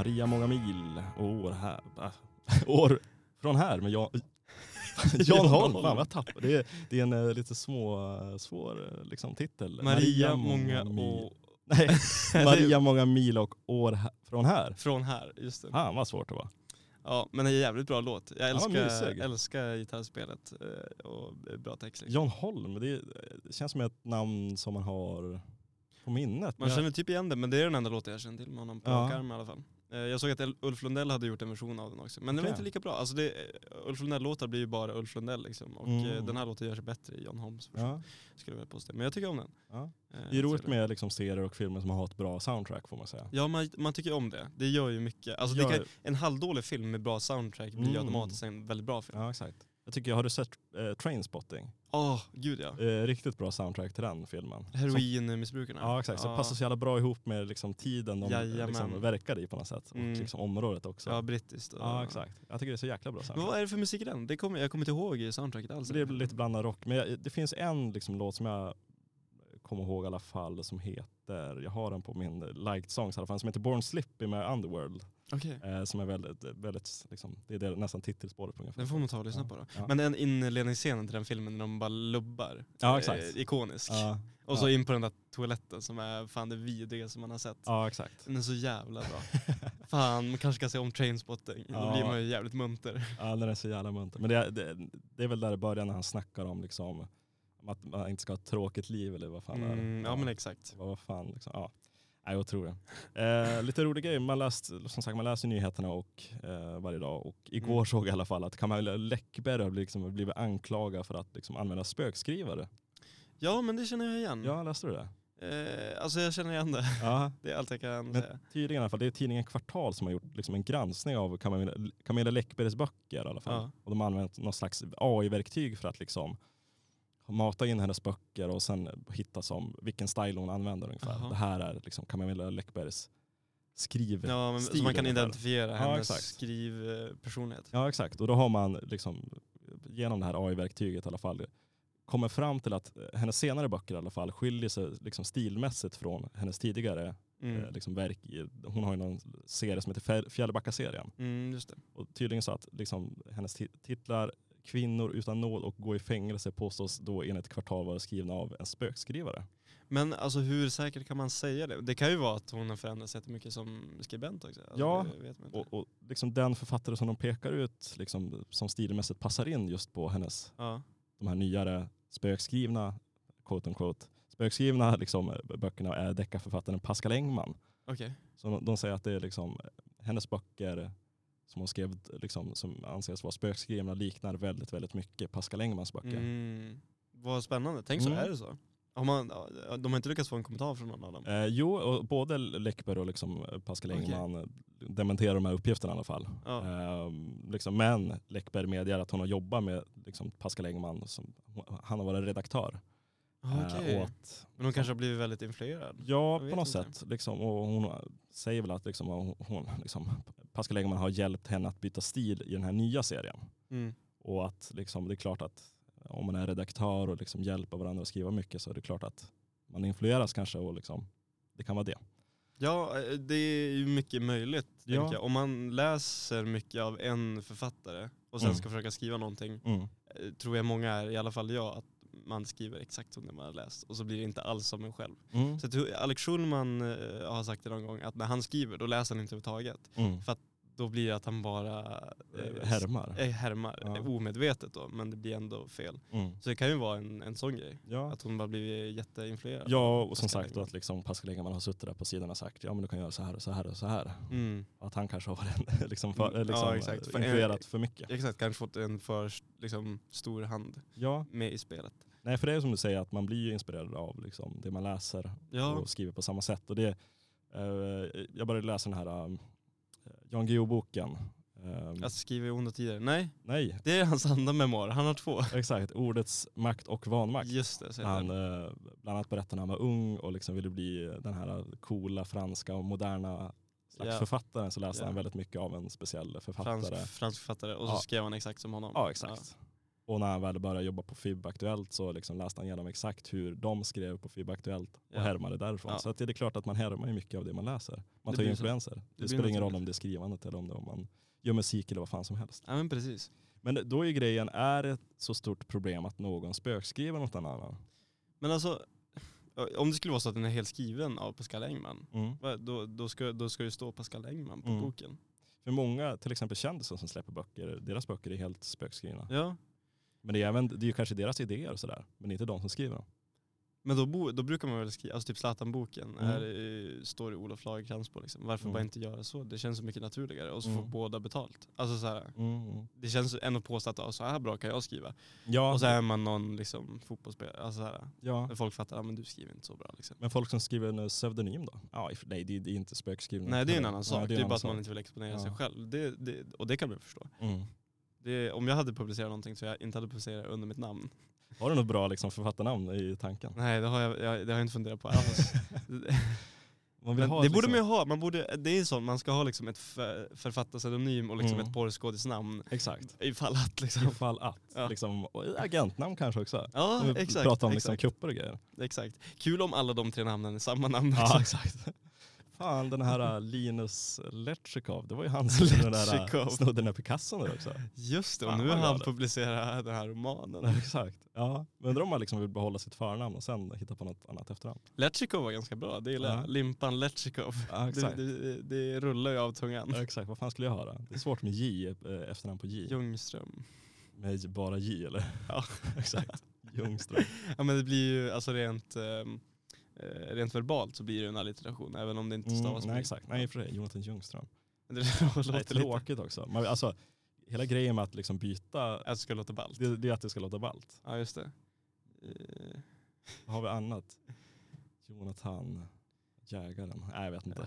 Maria många mil och år här. ah, år från här med Jan, Jan Holm. Fan vad tappade. Det är, det är en eh, lite små, eh, svår eh, liksom, titel. Maria, många mil. och... Nej, Maria många mil och år här, från här. Från här, just det. Fan vad svårt det var. Ja, men det är en jävligt bra låt. Jag Ja, älskar, mysig. älskar gitarrspelet och bra text. Liksom. John Holm, det, det känns som ett namn som man har på minnet. Man känner typ igen det, men det är den enda låten jag känner till med honom på Ja. arm i alla fall. Eh, Jag såg att Ulf Lundell hade gjort en version av den också, men den var inte lika bra. Alltså det, eh, Ulf Lundell-låtar blir ju bara Ulf Lundell liksom. Och Mm. eh, den här låten gör sig bättre i John Holms version. ja, Skulle jag vilja påstå. Men jag tycker om den. ja. Det är roligt med liksom, serier och filmer som har ett bra soundtrack får man säga. Ja, man, man tycker om det. Det gör ju mycket. Alltså Gör- kan, en halvdålig film med bra soundtrack blir Mm. automatiskt en väldigt bra film. Ja, exakt. Jag tycker, har du sett eh, Trainspotting? Åh, gud ja. Eh, riktigt bra soundtrack till den filmen. Som, Heroinmissbrukarna. ja, exakt. Så det passar så jävla bra ihop med liksom, tiden de Jajamän. liksom, verkar i på något sätt. Mm. Och liksom, området också. Ja, brittiskt. och- Ja, exakt. Jag tycker det är så jäkla bra Men soundtrack. vad är det för musik i den? Det kommer, jag kommer inte ihåg i soundtracket alls. Det är lite blandad rock. Men jag, det finns en liksom, låt som jag kommer ihåg i alla fall som heter, jag har den på min liked songs i alla fall, som heter Born Slippy med Underworld. Okej. Eh, som är väldigt, väldigt liksom, det är det, nästan titelspåret på ungefär. Den får man ta och lyssna Ja. på då. Ja. Men den inledningsscenen till den filmen när de bara lubbar. Ja, eh, exakt. ikonisk. Ja, Och så in på den där toaletten som är fan det vidrigaste man har sett. ja, exakt. Den är så jävla bra. fan, man kanske ska se om Trainspotting. Då Ja. blir man ju jävligt munter. Ja, den är så jävla munter. Men det, är- det, det är väl där i början när han snackar om liksom, om att man inte ska ha ett tråkigt liv eller vad fan är det? Mm, ja men exakt. Vad vad fan liksom. Ja. Nej, jag tror det. Eh, lite rolig grej, man, läst, som sagt, man läser nyheterna och, eh, varje dag och igår Mm. såg jag i alla fall att Camilla Läckberg har liksom blivit anklagad för att liksom, använda spökskrivare. Ja men det känner jag igen. Ja, läste du det? Eh, alltså jag känner igen det. Ja, Det är allt jag kan Men säga. tydligen i alla fall. Det är tidningen Kvartal som har gjort liksom en granskning av Camilla, Camilla Läckbergs böcker i alla fall. Ja. Och de har använt något slags AI-verktyg för att liksom mata in hennes böcker och sen hitta som vilken style hon använder ungefär. Jaha. Det här är liksom Camilla Läckbergs skriv. Ja, men, så stil man kan identifiera Ja, hennes exakt. skrivpersonlighet. Ja exakt, och då har man liksom, genom det här AI-verktyget i alla fall kommer fram till att hennes senare böcker i alla fall skiljer sig liksom stilmässigt från hennes tidigare Mm. eh, liksom verk. Hon har ju någon serie som heter Fjäll- Fjällbacka-serien. Mm. Och tydligen så att liksom, hennes ti- titlar Kvinnor utan nåd och gå i fängelse påstås då enligt kvartal vara skrivna av en spökskrivare. Men alltså hur säkert kan man säga det? Det kan ju vara att hon har förändrats jättemycket som skribent också. Alltså, Ja. Och, och liksom den författare som de pekar ut liksom, som stilmässigt passar in just på hennes ja. de här nyare spökskrivna, quote unquote, spökskrivna liksom, böckerna är deckarförfattaren Pascal Engman. Okej. Så de, de säger att det är liksom, hennes böcker som hon skrev, liksom, som anses vara spökskrivna liknar väldigt, väldigt mycket Pascal Engmans böcker. Mm. Vad spännande. Tänk så Mm. är det så. Har man, de har inte lyckats få en kommentar från någon av dem? Eh, jo, och både Läckberg och liksom Pascal. Engman eh, dementerar de här uppgifterna i alla fall. Ja. Eh, liksom, men Läckberg medger att hon har jobbat med liksom, Pascal Engman, som, han har varit redaktör. Eh, Okej. och att, Men hon kanske har blivit väldigt influerad? Ja, på något inte. sätt. Liksom, och hon säger väl att liksom, hon, liksom, Pascal Engman har hjälpt henne att byta stil i den här nya serien. Mm. Och att liksom, det är klart att om man är redaktör och liksom hjälper varandra att skriva mycket så är det klart att man influeras kanske och liksom, det kan vara det. Ja, eh, det är ju mycket möjligt. Ja. Om man läser mycket av en författare och sen Mm. ska försöka skriva någonting, Mm. eh, tror jag många är, i alla fall jag, att man skriver exakt som det man har läst och så blir det inte alls som en själv. Mm. Så tror Alex Schulman eh, har sagt det någon gång, att när han skriver då läser han inte överhuvudtaget. Mm. Då blir det att han bara Eh, Härmar. eh, härmar Ja. eh, omedvetet då, men det blir ändå fel. Mm. Så det kan ju vara en, en sån grej, Ja. att hon bara blivit jätteinfluerad. ja, och som sagt då att liksom Pascal Engman har suttit där på sidan och sagt ja men du kan göra så här och så här och så här. Mm. Att han kanske har varit liksom för, Mm, liksom, ja. För- influerat för mycket. Exakt, kanske fått en för liksom, stor hand Ja, med i spelet. Nej för det är som du säger att man blir inspirerad av liksom, det man läser Ja, och skriver på samma sätt. Och det, eh, jag började läsa den här um, Jan Guillou-boken. Um, att skriva i onda tider. Nej, nej, det är hans andra memoar. Han har två. exakt. Ordets makt och vanmakt. Just det, Han eh, bland annat berättade när han var ung och liksom ville bli den här coola franska och moderna slags Ja. författaren så läste Ja. han väldigt mycket av en speciell författare. Fransk, fransk författare och så Ja. skrev han exakt som honom. Ja exakt. Och när han väl började jobba på FIB Aktuellt så liksom läste han igenom exakt hur de skrev på FIB Aktuellt och Ja. härmade därifrån. Ja. Så det är klart att man härmar ju mycket av det man läser. Man Det tar ju influenser. Det, blir spelar ingen roll om det är skrivandet eller om, det, om man gör musik eller vad fan som helst. Ja men precis. Men då är grejen, är det ett så stort problem att någon spökskriver något annan? Men alltså, om det skulle vara så att den är helt skriven av Pascal Engman, Mm. då, då, ska, då ska det stå Pascal Engman på Mm. boken. För många, till exempel kändisar som släpper böcker, deras böcker är helt spökskrivna. Ja, Men det är, även, det är ju kanske deras idéer och sådär, men det är inte de som skriver dem. men då, bo, då brukar man väl skriva, alltså typ Zlatan-boken, Mm. är, det- står det Olof Lagercrantz på liksom. Varför Mm. bara inte göra så? Det känns så mycket naturligare och så Mm. får båda betalt. Alltså så här, Mm. det känns ändå påstått att så här bra kan jag skriva. Ja, Och så är man någon liksom, fotbollsspelare, alltså så här, ja, folk fattar att men du skriver inte så bra. Liksom. men folk som skriver en pseudonym då? Ja, nej det, är- det är inte spökskrivning. Nej det är en annan sak, Ja, det är, en bara annan att man sak. inte vill exponera Ja. sig själv. Det, det, och det kan man förstå. Det, om jag hade publicerat någonting så jag inte hade publicerat under mitt namn. Har du något bra liksom, författarnamn i tanken? Nej det har jag, jag, det har jag inte funderat på alls. Ha det liksom- borde man ju ha, man borde, det är sånt, man ska ha liksom ett för, författarpseudonym och liksom Mm. ett porrskådisnamn Exakt. ifall att liksom. Ifall att. Ja. Liksom, agentnamn kanske också. Ja Om vi exakt, pratar om liksom exakt, kupper och grejer. exakt. Kul om alla de tre namnen är samma namn. Ja exakt. Fan den här äh, Linus Letchikov, det var ju han som den där, äh, snodde den där Picasson också. Just det, och Fan, nu har han publicerat den här romanen. Ja, exakt. Ja. Men undrar om man liksom vill behålla sitt förnamn och sen hitta på något annat efternamn. Letchikov var ganska bra, det gillar Ja. jag. Limpan Letchikov. Ja, Det, exakt. det, det rullar ju av tungan. Ja, exakt, vad fan skulle jag då? Det är svårt med J, eh, efternamn på J. Ljungström. Med bara J eller? Ja. exakt. Ljungström. Ja men det blir ju, alltså rent, eh, rent verbalt så blir det en allitteration även om det inte Mm, stavas nej med. exakt, nej för sig, Jonathan Ljungström. Det låter lite, tråkigt också. Man, alltså, hela grejen med att liksom byta, att det ska låta ballt. det, det är att det ska låta ballt. Ja just det. Eh, Vad har vi annat? Jonathan, jägaren, nej jag vet inte.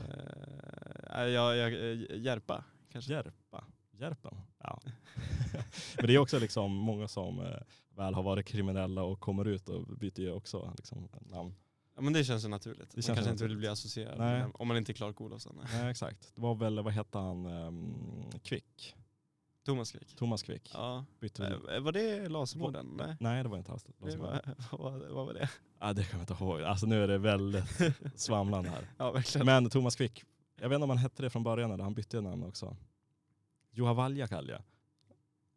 eh, jag, jag, eh, Järpa kanske. Järpa, Järpen, ja. Men det är också liksom många som eh, väl har varit kriminella och kommer ut och byter ju också liksom, namn. Ja men det känns ju naturligt. Det man känns kanske inte vill bli associerad Nej. med om man inte är Clark Olofsson. nej. Nej exakt, det var väl, vad hette han, um, Kvick? Thomas Quick. Thomas Kvick. Ja. Bytte Eh, Var det lasermorden? Nej. Nej det var inte. Det var, vad, vad var det? Ja, det kan jag inte ihåg. Alltså nu är det väldigt svamlande här. Ja verkligen. Men Thomas Quick, jag vet inte om han hette det från början eller han bytte namn också. Juha Valjakalja.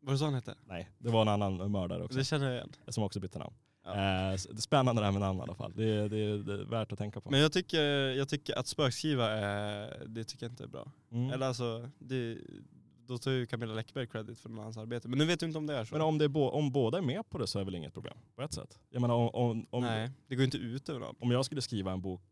Var det så han hette? Nej, det var en annan mördare också Det känner jag igen. som också bytte namn. Ja. Eh, spännande det här med namn i alla fall. Det, är- det, är- det är värt att tänka på. Men jag tycker, jag tycker att spökskriva, är, det tycker jag inte är bra. Mm. Eller alltså, det, då tar ju Camilla Läckberg credit för hans arbete. Men nu vet du inte om det är så. Men om, det är bo- om båda är med på det så är det väl inget problem på ett sätt. Jag menar om, om, om, Nej, det går inte ut över någon. om jag skulle skriva en bok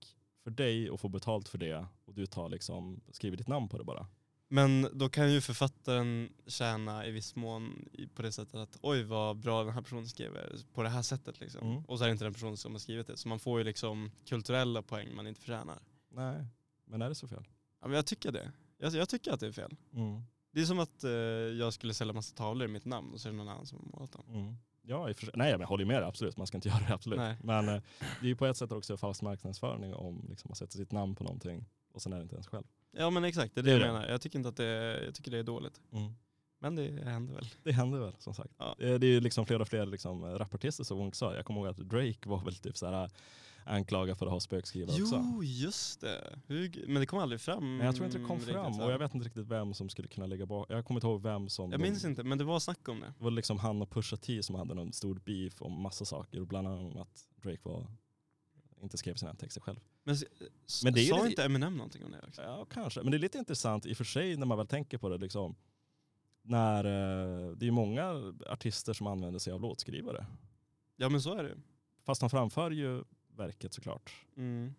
för dig och få betalt för det och du tar liksom, skriver ditt namn på det bara. Men då kan ju författaren tjäna i viss mån på det sättet att oj vad bra den här personen skriver på det här sättet liksom. Mm. Och så är det inte den personen som har skrivit det. Så man får ju liksom kulturella poäng man inte förtjänar. Nej, men är det så fel? Ja, men jag tycker det. Jag, jag tycker att det är fel. Mm. Det är som att eh, jag skulle sälja massa tavlor i mitt namn och så är det någon annan som har målat dem. Mm. Ja, i för nej men jag håller med dig absolut. Man ska inte göra det absolut. Nej. Men eh, det är ju på ett sätt också falsk marknadsföring om liksom, man sätter sitt namn på någonting och sen är det inte ens själv. Ja men exakt, det är det, Det är jag det. menar. Jag tycker inte att det, jag tycker det är dåligt. Men Men det händer väl. Det händer väl som sagt. Ja. Eh, Det är ju liksom fler och fler liksom, rapartister som hon sa. Jag kommer ihåg att Drake var väl typ så här anklagad för att ha spökskrivare också. Jo, just det. Hur, men det kom aldrig fram. Men jag tror inte det kom fram och jag vet inte riktigt vem som skulle kunna ligga bakom. Jag kommer inte ihåg vem som... Jag de- minns inte, men det var snack om det. Det var liksom han och Pusha T som hade någon stor beef om massa saker. Bland annat att Drake var, inte skrev sina texter själv. Men, Men det sa lite- inte Eminem någonting om det också? Ja, kanske. Men det är lite intressant i och för sig när man väl tänker på det. Liksom, när, eh, det är många artister som använder sig av låtskrivare. Ja men så är det. Fast de framför ju verket såklart. Mm.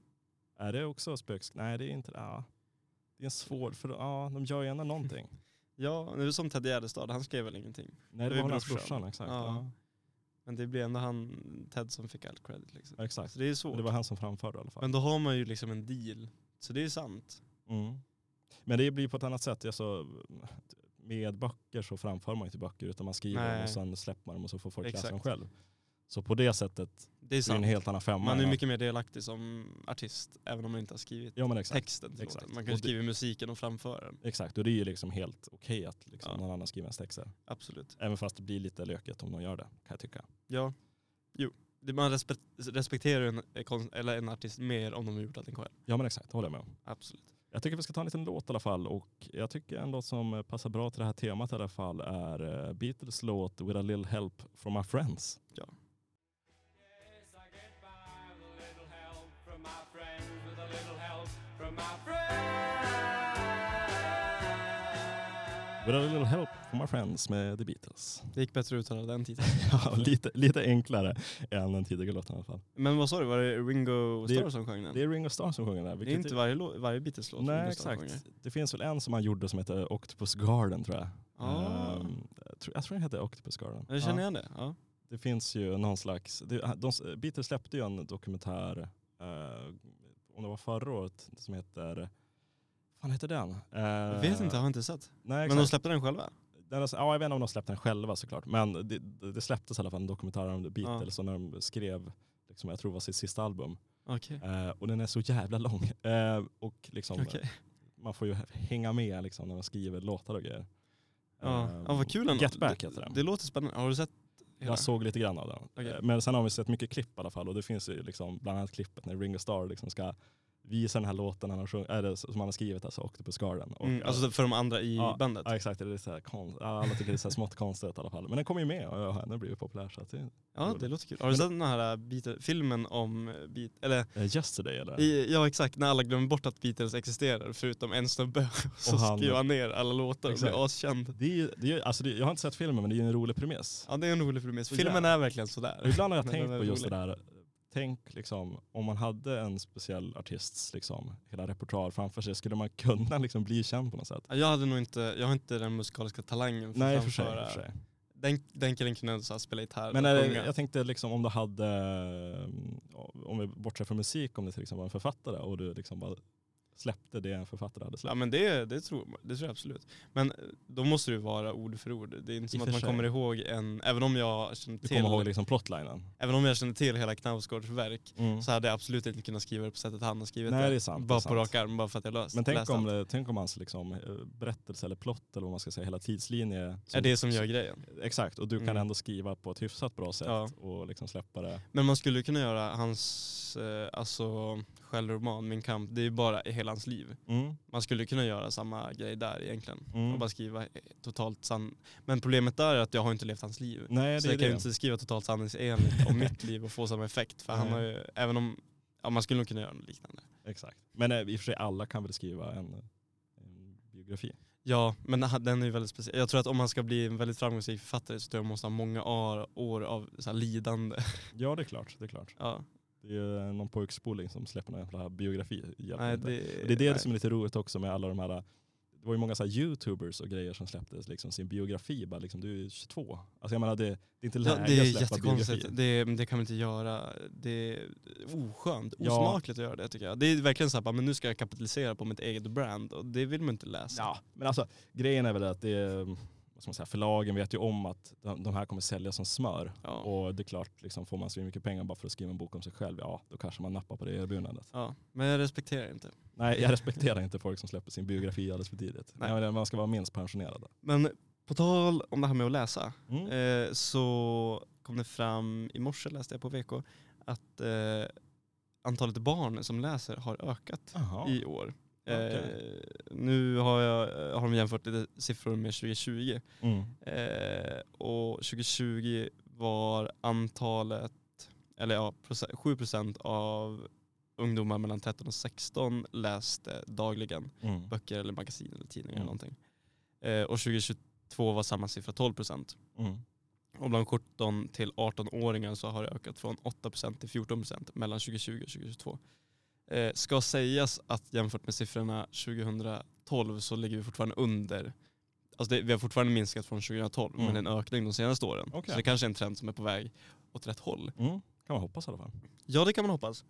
Är det också spöks... Nej det är inte det. Ja. Det är en svår, för ja, de gör ju ändå någonting. Ja, det är som Ted Gärdestad, han skrev väl ingenting. Nej Det det var väl hans brorsan, exakt. Ja. Ja. Men det blir ändå han, Ted som fick allt credit liksom. exakt. Så det är svårt. Det var han som framförde i alla fall. Men då har man ju liksom en deal. Så det är sant. Mm. Men det blir på ett annat sätt. Alltså, med böcker så framför man inte böcker utan man skriver Nej. och sen släpper man dem och så får folk läsa Exakt. dem själv. Så på det sättet Det är blir det en sant. helt annan femma. Man är mycket mer delaktig som artist, även om man inte har skrivit Ja texten till Exakt. låten. Man kan skriva musiken och framföra den. Exakt, och det är ju liksom helt okej att liksom Ja. någon annan skriver ens texter. Absolut. Även fast det blir lite lökigt om de gör det, kan jag tycka. Ja. Jo. Man respe- respekterar en, eh, eller en artist mer om de har gjort allting själv. Ja men exakt, det håller jag med om. Absolut. Jag tycker vi ska ta en liten låt i alla fall och jag tycker en låt som passar bra till det här temat i alla fall är eh, Beatles låt With a little help from my friends. Ja. Friends. With a little help from my friends med The Beatles. Det gick bättre uttala den titeln. Ja, lite, lite enklare än den tidigare låten i alla fall. Men vad sa du, var det Ringo Det är- Starr som sjöng den? Det är Ringo Starr som sjunger där. Det är inte varje, varje Beatles-låt Nej exakt. sjunger. Det finns väl en som han gjorde som heter Octopus Garden tror jag. Ah. Ehm, jag, tror, den heter Octopus Garden. Jag känner Ja. igen det. Ja. Det finns ju någon slags, det, de, Beatles släppte ju en dokumentär, eh, om det var förra året, som heter, fan heter den? Jag vet inte, jag har inte sett. Nej, Men de släppte den själva? den är, ja, jag vet inte om de släppte den själva såklart, men det, det släpptes i alla fall en dokumentär om Beatles och när de skrev, liksom, jag tror det var sitt sista album. Okej. Eh, och den är så jävla lång. Eh, och liksom, Okej. man får ju hänga med liksom, när de skriver låtar och grejer. Ja. Eh, ja, vad kul ändå. Get Back det, heter den. det låter spännande. Har du sett hela? Jag såg lite grann av den. Okej. Eh, Men sen har vi sett mycket klipp i alla fall och det finns ju liksom bland annat klippet när Ringo Starr liksom ska visa den här låten han har sjung, äh, som han har skrivit, alltså Octopus Garden. Och, Mm, alltså för de andra i Ja, bandet? Ja exakt, det är så här konst, alla tycker det är så här smått konstigt i alla fall. Men den kommer ju med och ja, den har blivit populär. Så det, Ja, det låter kul. Har du sett den här Beatles, filmen om Beat, eller eh, yesterday eller? i, ja exakt, när alla glömmer bort att Beatles existerar förutom en snubbe. Så Och han- skriver han ner alla låtar och Exakt. blir askänd. Det är, det är, alltså det, jag har inte sett filmen men det är en rolig premiss. Ja det är en rolig premiss. Filmen är verkligen sådär. Och ibland har jag tänkt på just rolig. det där, tänk liksom om man hade en speciell artists liksom, hela repertoar framför sig, skulle man kunna liksom bli känd på något sätt? Ja, Jag hade nog inte, jag har inte den musikaliska talangen för Nej att för sig. För sig. Den, den killen kunde så här spela gitarr Men är jag tänkte liksom om du hade, om vi bortser från musik, om det till exempel var en författare och du liksom bara släppte det en författare hade Ja släppt. men det, det, tror, det tror jag absolut. Men eh, då måste det vara ord för ord. Det är inte I som att man sig. kommer ihåg en, även om jag känner Du till, kommer ihåg liksom plotlinen? även om jag känner till hela Knausgårds verk Mm. så hade jag absolut inte kunnat skriva det på sättet han har skrivit Nej, det. är sant, det bara är på sant. rak arm, bara för att jag löst, Men tänk om, det, tänk om hans liksom, eh, berättelse eller plott eller vad man ska säga, hela tidslinje. är det som gör grejen. Exakt, och du kan Mm. ändå skriva på ett hyfsat bra sätt Ja. och liksom släppa det. Men man skulle kunna göra hans eh, alltså, självroman, Min kamp, det är ju bara hela hans liv. Mm. Man skulle kunna göra samma grej där egentligen. Mm. Och bara skriva eh, totalt sann... Men problemet där är att jag har inte levt hans liv. Nej, så jag kan ju inte skriva totalt sanningsenligt om mitt liv och få samma effekt. För han har ju, även om, ja man skulle nog kunna göra något liknande. Exakt. Men eh, i och för sig alla kan väl skriva en, en biografi. Ja, men den är ju väldigt speciell. Jag tror att om man ska bli en väldigt framgångsrik författare så tror jag man måste ha många år, år av så här lidande. Ja det är klart, det är klart. Ja, Det är ju någon pojkspoling som släpper någon jävla biografi. nej, det, det är det nej. som är lite roligt också med alla de här det var ju många så youtubers och grejer som släppte liksom sin biografi. Bara liksom, du är ju 22. Alltså jag menar det, det är inte Ja, läge det är att släppa jättekonstigt. biografi. Det, men det kan man inte göra. Det är oskönt, Ja. osmakligt att göra det tycker jag. Det är verkligen så här, bara, men nu ska jag kapitalisera på mitt eget brand och det vill man inte läsa. Ja, men alltså grejen är väl att det är, vad ska man säga, förlagen vet ju om att de, de här kommer sälja som smör. Ja. Och det är klart, liksom, får man så mycket pengar bara för att skriva en bok om sig själv, ja då kanske man nappar på det erbjudandet. Ja, men jag respekterar inte. Nej, jag respekterar inte folk som släpper sin biografi alldeles för tidigt. Nej. Man ska vara minst pensionerad. Men På tal om det här med att läsa Mm. eh, så kom det fram i morse läste jag på VK att eh, antalet barn som läser har ökat Jaha. i år. Okej. Eh, nu har, jag, har de jämfört lite siffror med 2020 Mm. eh, och 2020 var antalet, eller ja, proce- 7% av ungdomar mellan 13 och 16 läste dagligen Mm. böcker eller magasin eller tidningar Mm. eller någonting. Eh, och 2022 var samma siffra 12%. Mm. Och bland 17 till 18-åringar så har det ökat från 8% till 14% mellan 2020 och 2022. Eh, ska sägas att jämfört med siffrorna 2012 så ligger vi fortfarande under. Alltså det, vi har fortfarande minskat från 2012 Mm. men det är en ökning de senaste åren. Okej. Så det kanske är en trend som är på väg åt rätt håll. Mm. Kan man hoppas i alla fall. Ja det kan man hoppas.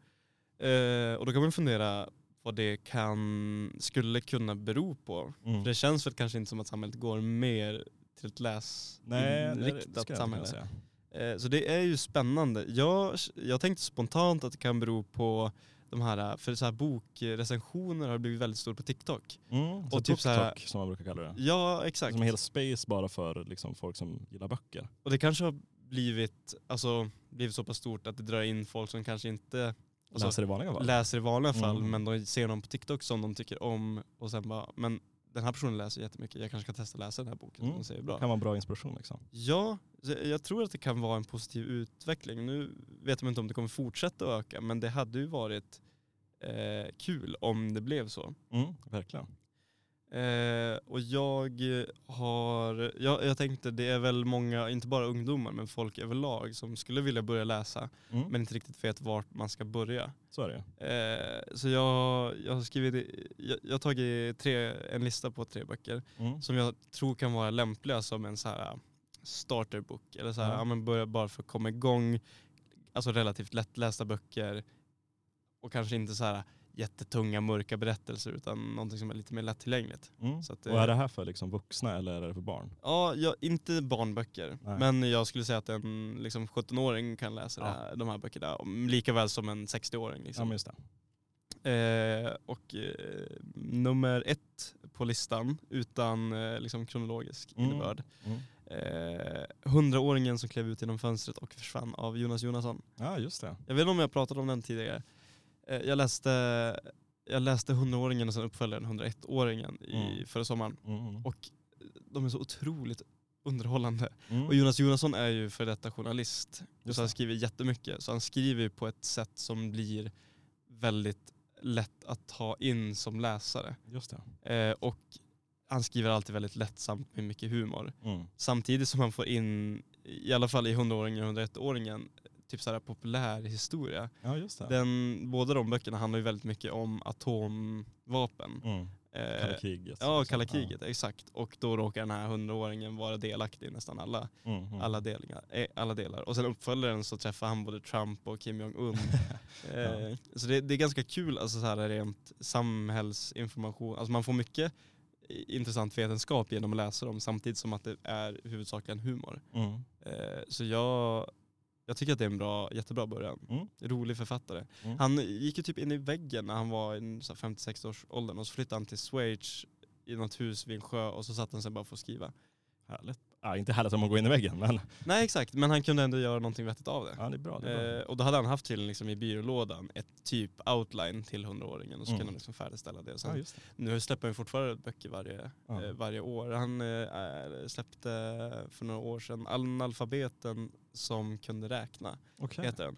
Eh, och då kan man fundera vad det kan, skulle kunna bero på. Mm. För det känns väl kanske inte som att samhället går mer till ett läsinriktat samhälle. Eh, Så det är ju spännande. Jag, jag tänkte spontant att det kan bero på de här, för så här bokrecensioner har blivit väldigt stort på TikTok. Mm. Och typ så här- som man brukar kalla det. Ja exakt. Som en hel space bara för liksom, folk som gillar böcker. Och det kanske har blivit, alltså, blivit så pass stort att det drar in folk som kanske inte alltså, Läser i vanliga fall. läser i vanliga fall Mm. men de ser någon på TikTok som de tycker om och sen bara, men den här personen läser jättemycket, jag kanske ska testa läsa den här boken Mm. säger bra. kan vara bra inspiration liksom. Ja, jag tror att det kan vara en positiv utveckling. Nu vet man inte om det kommer fortsätta öka, men det hade ju varit eh, kul om det blev så. Mm. Verkligen. Eh, och jag har, jag, jag tänkte det är väl många, inte bara ungdomar, men folk överlag som skulle vilja börja läsa, Mm. men inte riktigt vet vart man ska börja. Så är det. Eh, så jag, jag har skrivit, jag, jag har tagit tre, en lista på tre böcker Mm. som jag tror kan vara lämpliga som en så här starterbook. Eller så här, Ja. ja. men börja bara för att komma igång. Alltså relativt lättlästa böcker. Och kanske inte så här jättetunga mörka berättelser utan någonting som är lite mer lättillgängligt. Mm. Så att, Och är det här för liksom vuxna eller är det för barn? Ja, jag, inte barnböcker. Nej. Men jag skulle säga att en liksom, 17-åring kan läsa Ja. här, de här böckerna. Lika väl som en 60-åring. Ja Liksom. det. Eh, och eh, nummer ett på listan utan eh, liksom kronologisk Mm. innebörd. Mm. Eh, Hundraåringen som klev ut genom fönstret och försvann av Jonas Jonasson. Ja just det. Jag vet inte om jag pratade om den tidigare. Eh, jag läste jag läste Hundraåringen och sen uppföljaren 101-åringen i Mm. förra sommaren. Mm. Och de är så otroligt underhållande. Mm. Och Jonas Jonasson är ju för detta journalist. Just så han skriver jättemycket. Så han skriver på ett sätt som blir väldigt lätt att ta in som läsare. Just. Eh, och han skriver alltid väldigt lättsamt med mycket humor. Mm. Samtidigt som man får in, i alla fall i 100-åringen och 101-åringen, typ så här populär historia. Ja just det. Den, båda de böckerna handlar ju väldigt mycket om atomvapen. Mm. Eh, Kalla kriget. Ja, liksom. kalla kriget, exakt. Och då råkar den här 100-åringen vara delaktig i nästan alla, Ja. Mm. Mm. alla, delingar, eh, alla delar. Och sen uppföljaren så träffar han både Trump och Kim Jong-Un. eh, så det, det är ganska kul, alltså så här rent samhällsinformation. Alltså man får mycket intressant vetenskap genom att läsa dem samtidigt som att det är huvudsakligen humor. Mm. Eh, så jag, jag tycker att det är en bra, jättebra början. Mm. Rolig författare. Mm. Han gick ju typ in i väggen när han var i en så här 56 års åldern och så flyttade han till Schweiz i något hus vid en sjö och så satt han sig bara för att skriva. Härligt. Ja, inte härligt om att gå in i väggen men Nej exakt, men han kunde ändå göra någonting vettigt av det. ja, det är bra. Det är bra. Eh, och då hade han haft till liksom i byrålådan ett typ outline till 100-åringen och så Mm. kunde han liksom färdigställa det. Och sen, ja, det. nu släpper han fortfarande böcker varje, Ja. eh, varje år. Han eh, släppte för några år sedan Analfabeten som kunde räkna, Okej. heter den.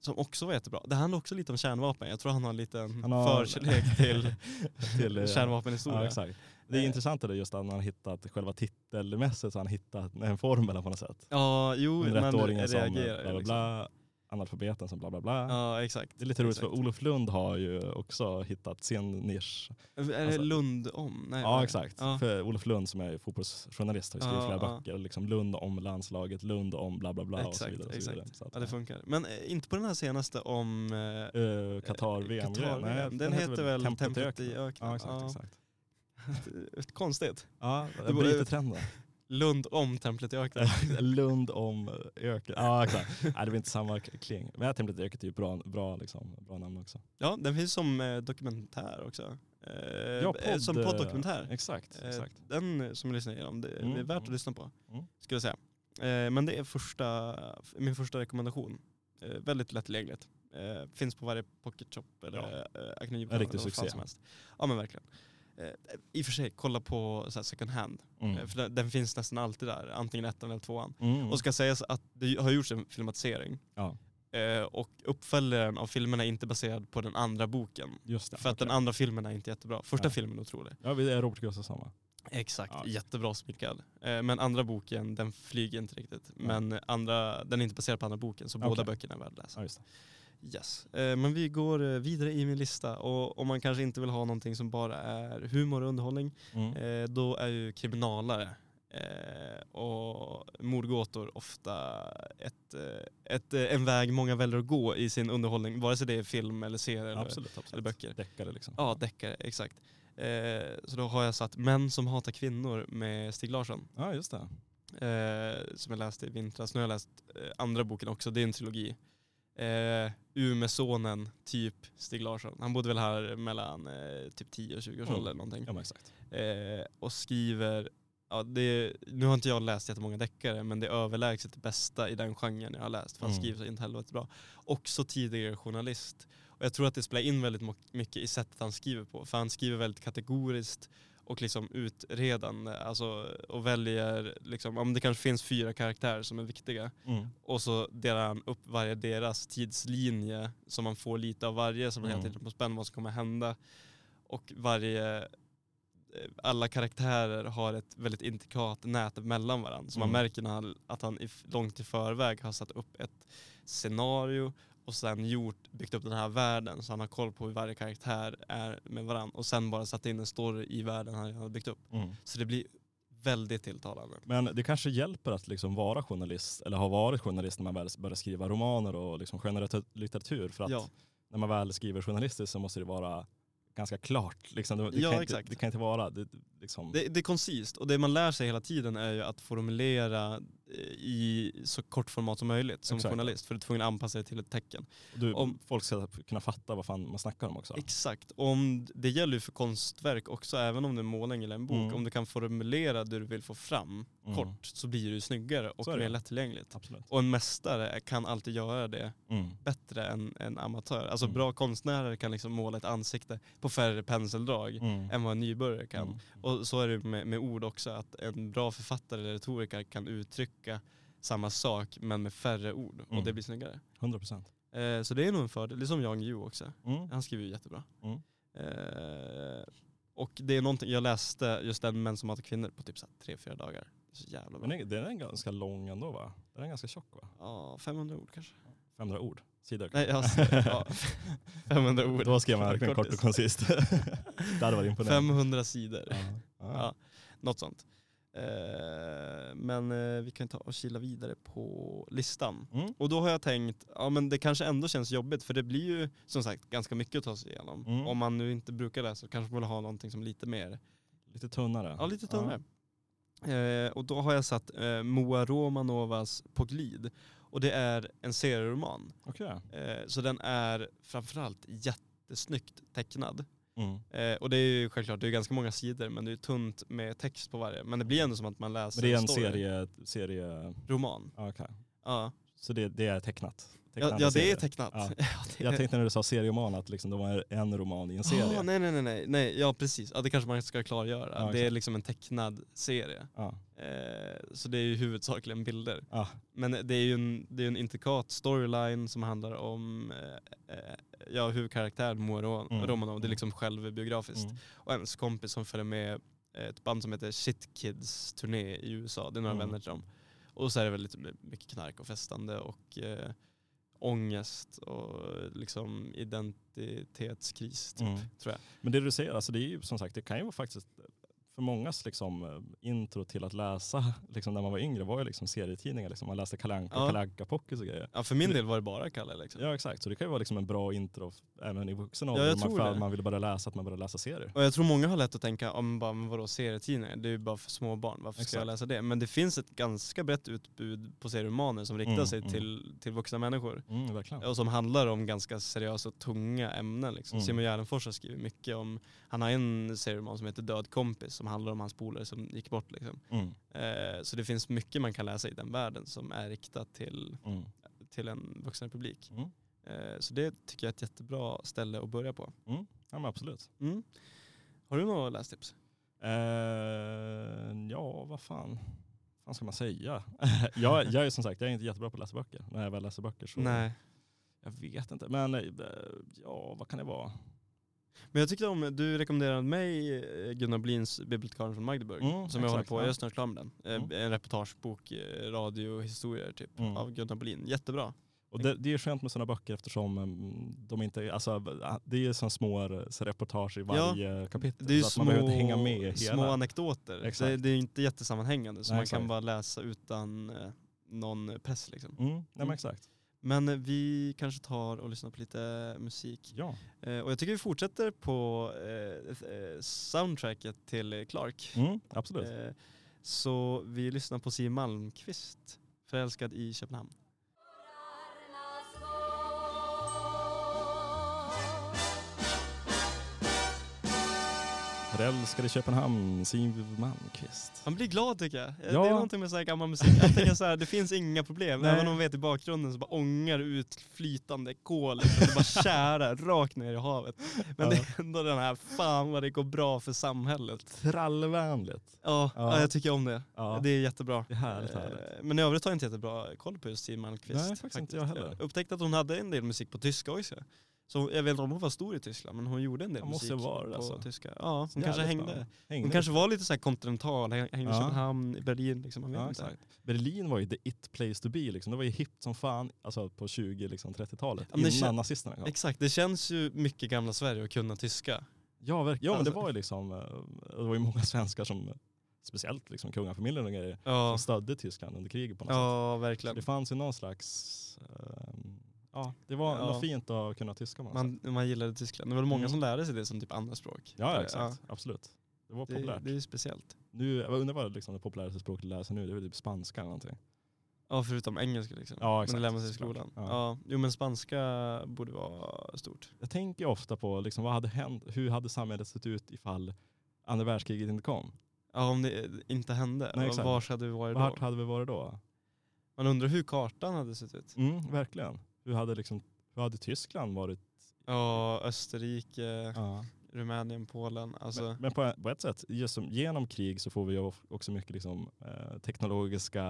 Som också var jättebra. Det handlar också lite om kärnvapen. Jag tror han har en liten har- förkärlek till Till, eh, kärnvapenhistoria. Ja. Det är Eh. intressant är det just att han har hittat själva titelmässigt så har han hittat en formel på något sätt. Ja, jo, man 101-åringen som reagerar bla bla liksom. Analfabeten som bla bla bla. Ja, exakt. Det är lite roligt exakt. för Olof Lund har ju också hittat sin nisch. Är det alltså- Lund om? Nej, Ja nej. exakt. Ja. För Olof Lund som är fotbollsjournalist har ju skrivit Ja, flera ja. böcker. Liksom Lund om landslaget, Lund om bla bla bla och så Exakt, vidare. Och så vidare. exakt. Så att, Ja, det funkar. Men eh, inte på den här senaste om... Eh, Uh, Qatar-VM. Qatar Nej, VM. Den heter väl Templet i öknen? Ja exakt. Exakt. konstigt. Ja, Det bryter trenden. Lund om Templet i öknen. Lund om öken. Ja exakt. Nej, det blir inte samma kling. Men Templet i öken är ju bra, bra, liksom, bra namn också. Ja, den finns som eh, dokumentär också. Eh, Ja, eh, som podd, eh, poddokumentär. Exakt, Eh, exakt. Den som jag lyssnar igenom, det, är Mm, värt att mm. lyssna på. Mm. Skulle jag säga. Eh, men det är första, min första rekommendation. Eh, väldigt lättillgängligt. Eh, finns på varje pocket shop eller Ja. eh, En riktig succé. som. Ja men verkligen. Eh, I och för sig, kolla på så second hand. Mm. Eh, för den, den finns nästan alltid där, antingen ettan eller tvåan. Mm. Och ska sägas att det har gjorts en filmatisering. Ja, Eh, och uppföljaren av filmen är inte baserad på den andra boken. just det. För att okej. den andra filmen är inte jättebra. Första Nej. filmen är otrolig. Ja, vi är Robert Gustafsson va? Exakt, Ja. jättebra sminkad. Eh, men andra boken, den flyger inte riktigt. Men andra, den är inte baserad på andra boken, så båda Okej. böckerna är värda att läsa. Ja, det. Yes. Eh, men vi går eh, vidare i min lista och om man kanske inte vill ha någonting som bara är humor och underhållning, Mm. eh, då är ju kriminalare och mordgåtor ofta ett, ett, en väg många väljer att gå i sin underhållning, vare sig det är film eller serie eller, absolut, absolut. eller böcker. Deckare liksom. Ja, deckare, exakt. Så då har jag satt Män som hatar kvinnor med Stig Larsson. Ja, just det. Som jag läste i vintras. Nu har jag läst andra boken också, det är en trilogi. Eh, Umeåsonen, typ Stig Larsson. Han bodde väl här mellan eh, typ 10 och 20 års Mm. ålder eller någonting. Ja, exakt. Eh, och skriver, ja, det, nu har inte jag läst jättemånga deckare men det är överlägset det bästa i den genren jag har läst. För han Mm. skriver så inte helvete bra. Också tidigare journalist. Och jag tror att det spelar in väldigt mycket i sättet han skriver på. För han skriver väldigt kategoriskt och liksom utredande. Alltså, och väljer, liksom, om det kanske finns fyra karaktärer som är viktiga. Mm. Och så delar han upp varje deras tidslinje så man får lite av varje som man hela Mm. tiden på spänn vad som kommer hända. Och varje, eh, alla karaktärer har ett väldigt intrikat nät mellan varandra. Så man Mm. märker när han, att han i, långt i förväg har satt upp ett scenario och sen gjort, byggt upp den här världen så han har koll på hur varje karaktär är med varandra. Och sen bara satt in en story i världen han har byggt upp. Mm. Så det blir väldigt tilltalande. Men det kanske hjälper att liksom vara journalist, eller ha varit journalist när man väl börjar skriva romaner och liksom skönlitteratur. För att Ja. när man väl skriver journalistiskt så måste det vara ganska klart. Liksom. Det, det, Ja, kan inte, det kan inte vara... Det, liksom, Det, det är koncist och det man lär sig hela tiden är ju att formulera i så kort format som möjligt som Exakt. journalist. För du är tvungen att anpassa dig till ett tecken. du, om- folk ska kunna fatta vad fan man snackar om också. Exakt. Om, det gäller ju för konstverk också, även om det är målning eller en bok. Mm. Om du kan formulera det du vill få fram Mm. kort så blir det ju snyggare och mer lättillgängligt. Absolut. Och en mästare kan alltid göra det Mm. bättre än en amatör. Alltså Mm. bra konstnärer kan liksom måla ett ansikte på färre penseldrag Mm. än vad en nybörjare kan. Mm. Och så är det med, med ord också, att en bra författare eller retoriker kan uttrycka samma sak men med färre ord och det blir snyggare. 100 procent. Eh, så det är nog en fördel, det är som Jan Guillou också. Han skriver ju jättebra. Eh, och det är någonting, jag läste just den Män som hatar kvinnor på typ så här tre, fyra dagar. Det så jävla bra. Men det- den är ganska lång ändå va? Den är ganska tjock va? Ja, 500 ord kanske. 500 ord? Sidor? Nej, alltså, ja, 500 ord. Då skrev man verkligen kort och koncist. det hade varit imponerande. 500 sidor. Ja. Ja. Ja, något sånt. Eh, men eh, vi kan ta och kila vidare på listan. Mm. Och då har jag tänkt, ja men det kanske ändå känns jobbigt för det blir ju som sagt ganska mycket att ta sig igenom. Mm. Om man nu inte brukar läsa så kanske man vill ha någonting som är lite mer, Lite tunnare. ja lite tunnare. Eh, och då har jag satt eh, Moa Romanovas På glid. Och det är en serieroman. Okej. Eh, så den är framförallt jättesnyggt tecknad. Mm. Eh, och det är ju självklart, det är ganska många sidor men det är tunt med text på varje. Men det blir ändå som att man läser Men det är en story. serie... serie... Roman. okej. Ja, Så det, det är tecknat? Ja, ja det är tecknat. Ja. Ja, det Jag tänkte när du sa serieroman att liksom det var en roman i en serie. Ah, nej, nej, nej, nej, ja precis. Ja, det kanske man ska klargöra. Ja, det är liksom en tecknad serie. Eh, så det är ju huvudsakligen bilder. Men det är ju en, det är en intrikat storyline som handlar om eh, eh, ja, huvudkaraktären Moa Mm. Romanov. Det är Mm. liksom självbiografiskt. Mm. Och ens kompis som följer med ett band som heter Shit Kids turné i USA. Det är några Mm. vänner till dem. Och så är det väl lite mycket knark och festande och eh, ångest och liksom identitetskris typ, Mm. tror jag. Men det du säger, alltså det är ju som sagt, det kan ju vara faktiskt för mångas liksom, eh, intro till att läsa liksom, när man var yngre var ju liksom serietidningar. Liksom. Man läste Kalle Anka, Ja. Kalle Anka Pockets och grejer. Ja, för min del var det bara Kalle liksom. Ja exakt, så det kan ju vara liksom en bra intro även i vuxen Ja, ålder. om man, för man vill börja läsa, att man börjar läsa serier. Och jag tror många har lätt att tänka, om bara, men vadå serietidningar? Det är ju bara för små barn, varför ska jag Exakt. läsa det? Men det finns ett ganska brett utbud på serieromaner som riktar Mm, sig mm. till, till vuxna människor. Mm, verkligen. Och som handlar om ganska seriösa och tunga ämnen. Liksom. Mm. Simon Gärdenfors har skrivit mycket om, han har en serieroman som heter Död kompis som handlar om hans polare som gick bort. Liksom. Mm, Eh, så det finns mycket man kan läsa i den världen som är riktat till, mm, till en vuxen publik. mm. Eh, så det tycker jag är ett jättebra ställe att börja på. Ja men absolut. Mm. Har du några lästips? Eh, ja, vad fan. fan ska man säga? jag, jag är som sagt jag är inte jättebra på att läsa böcker. När jag väl läser böcker så. Nej. Jag vet inte. Men eh, ja, vad kan det vara? Men jag tyckte om, du rekommenderade mig eh, Gunnar Blins Bibliotekarien från Magdeburg. Mm, som jag håller exakt, på, ja. jag är snart klar med den. Eh, Mm. En reportagebok, eh, radiohistorier typ, Mm. av Gunnar Blin. Jättebra. Och det, det är skönt med sådana böcker eftersom mm, de inte, alltså, det är som små så reportage i varje kapitel. Det är så små, man behöver hänga med små hela. anekdoter. Exakt. Det, det är inte jättesammanhängande så Nej, man kan exakt. bara läsa utan någon press liksom. Mm, nej, Mm. exakt. Men eh, vi kanske tar och lyssnar på lite musik. Ja. Eh, och jag tycker vi fortsätter på eh, eh, soundtracket till eh, Clark. Mm, absolut. Eh, så vi lyssnar på Siw Malmkvist, Förälskad i Köpenhamn. Förälskad i Köpenhamn, Siw Malmkvist. Man blir glad tycker jag. Eh, Ja. Det är någonting med så här gammal musik. Jag tänker så här, det finns inga problem. Nej. Även om vi vet i bakgrunden så bara ångar ut flytande kol. Liksom. Det bara kära rakt ner i havet. Men det är ändå den här, fan vad det går bra för samhället. Trallvänligt. Ja, ja. Ja. jag tycker om det. Ja. Det är jättebra. Det är härligt, Eh, härligt. Men i övrigt har jag inte jättebra koll på just Siw Malmkvist. Nej, faktiskt inte jag heller. upptäckte att hon hade en del musik på tyska också. Så jag vet inte om hon var stor i Tyskland, men hon gjorde en del Ja, måste musik vara på alltså. tyska. Ja, hon kanske bra. hängde. hängde. Hon kanske var lite så här kontinental, hängde i Ja. Köpenhamn, i Berlin liksom. Man vet Ja, inte. exakt. Berlin var ju the it place to be. Liksom. Det var ju hippt som fan alltså på 20-30-talet. Ja, men det innan nazisterna kom. Exakt, det känns ju mycket gamla Sverige att kunna tyska. Ja, verk- ja men det Alltså- var ju liksom, eh, det var ju många svenskar som, speciellt liksom kungafamiljen och grejer, Ja, som stödde Tyskland under kriget på något sätt. ja Så verkligen. det fanns ju någon slags, ehm, ja det var, Ja. fint att kunna tyska. Man, Man, man gillade Tyskland. Det var många Mm. som lärde sig det som typ andra språk. ja, Eh, exakt. Absolut. Det var Det, populärt. det är ju speciellt. Nu, jag undrar vad liksom det populäraste språket att läsa nu, det är väl typ spanska eller någonting. Ja, förutom engelska liksom. Ja, Men exakt, det lär man sig i skolan. Ja. Ja. Jo men spanska borde vara stort. Jag tänker ofta på liksom, vad hade hänt, hur hade samhället sett ut ifall andra världskriget inte kom? Ja om det inte hände, Nej, var exakt. vars hade vi varit Vart då? hade vi varit då? Man undrar hur kartan hade sett ut. Mm, verkligen. Hur hade, liksom, hur hade Tyskland varit? Ja, Österrike, Ja. Rumänien, Polen. Alltså, Men, men på, på ett sätt, just som, genom krig så får vi också mycket liksom, eh, teknologiska...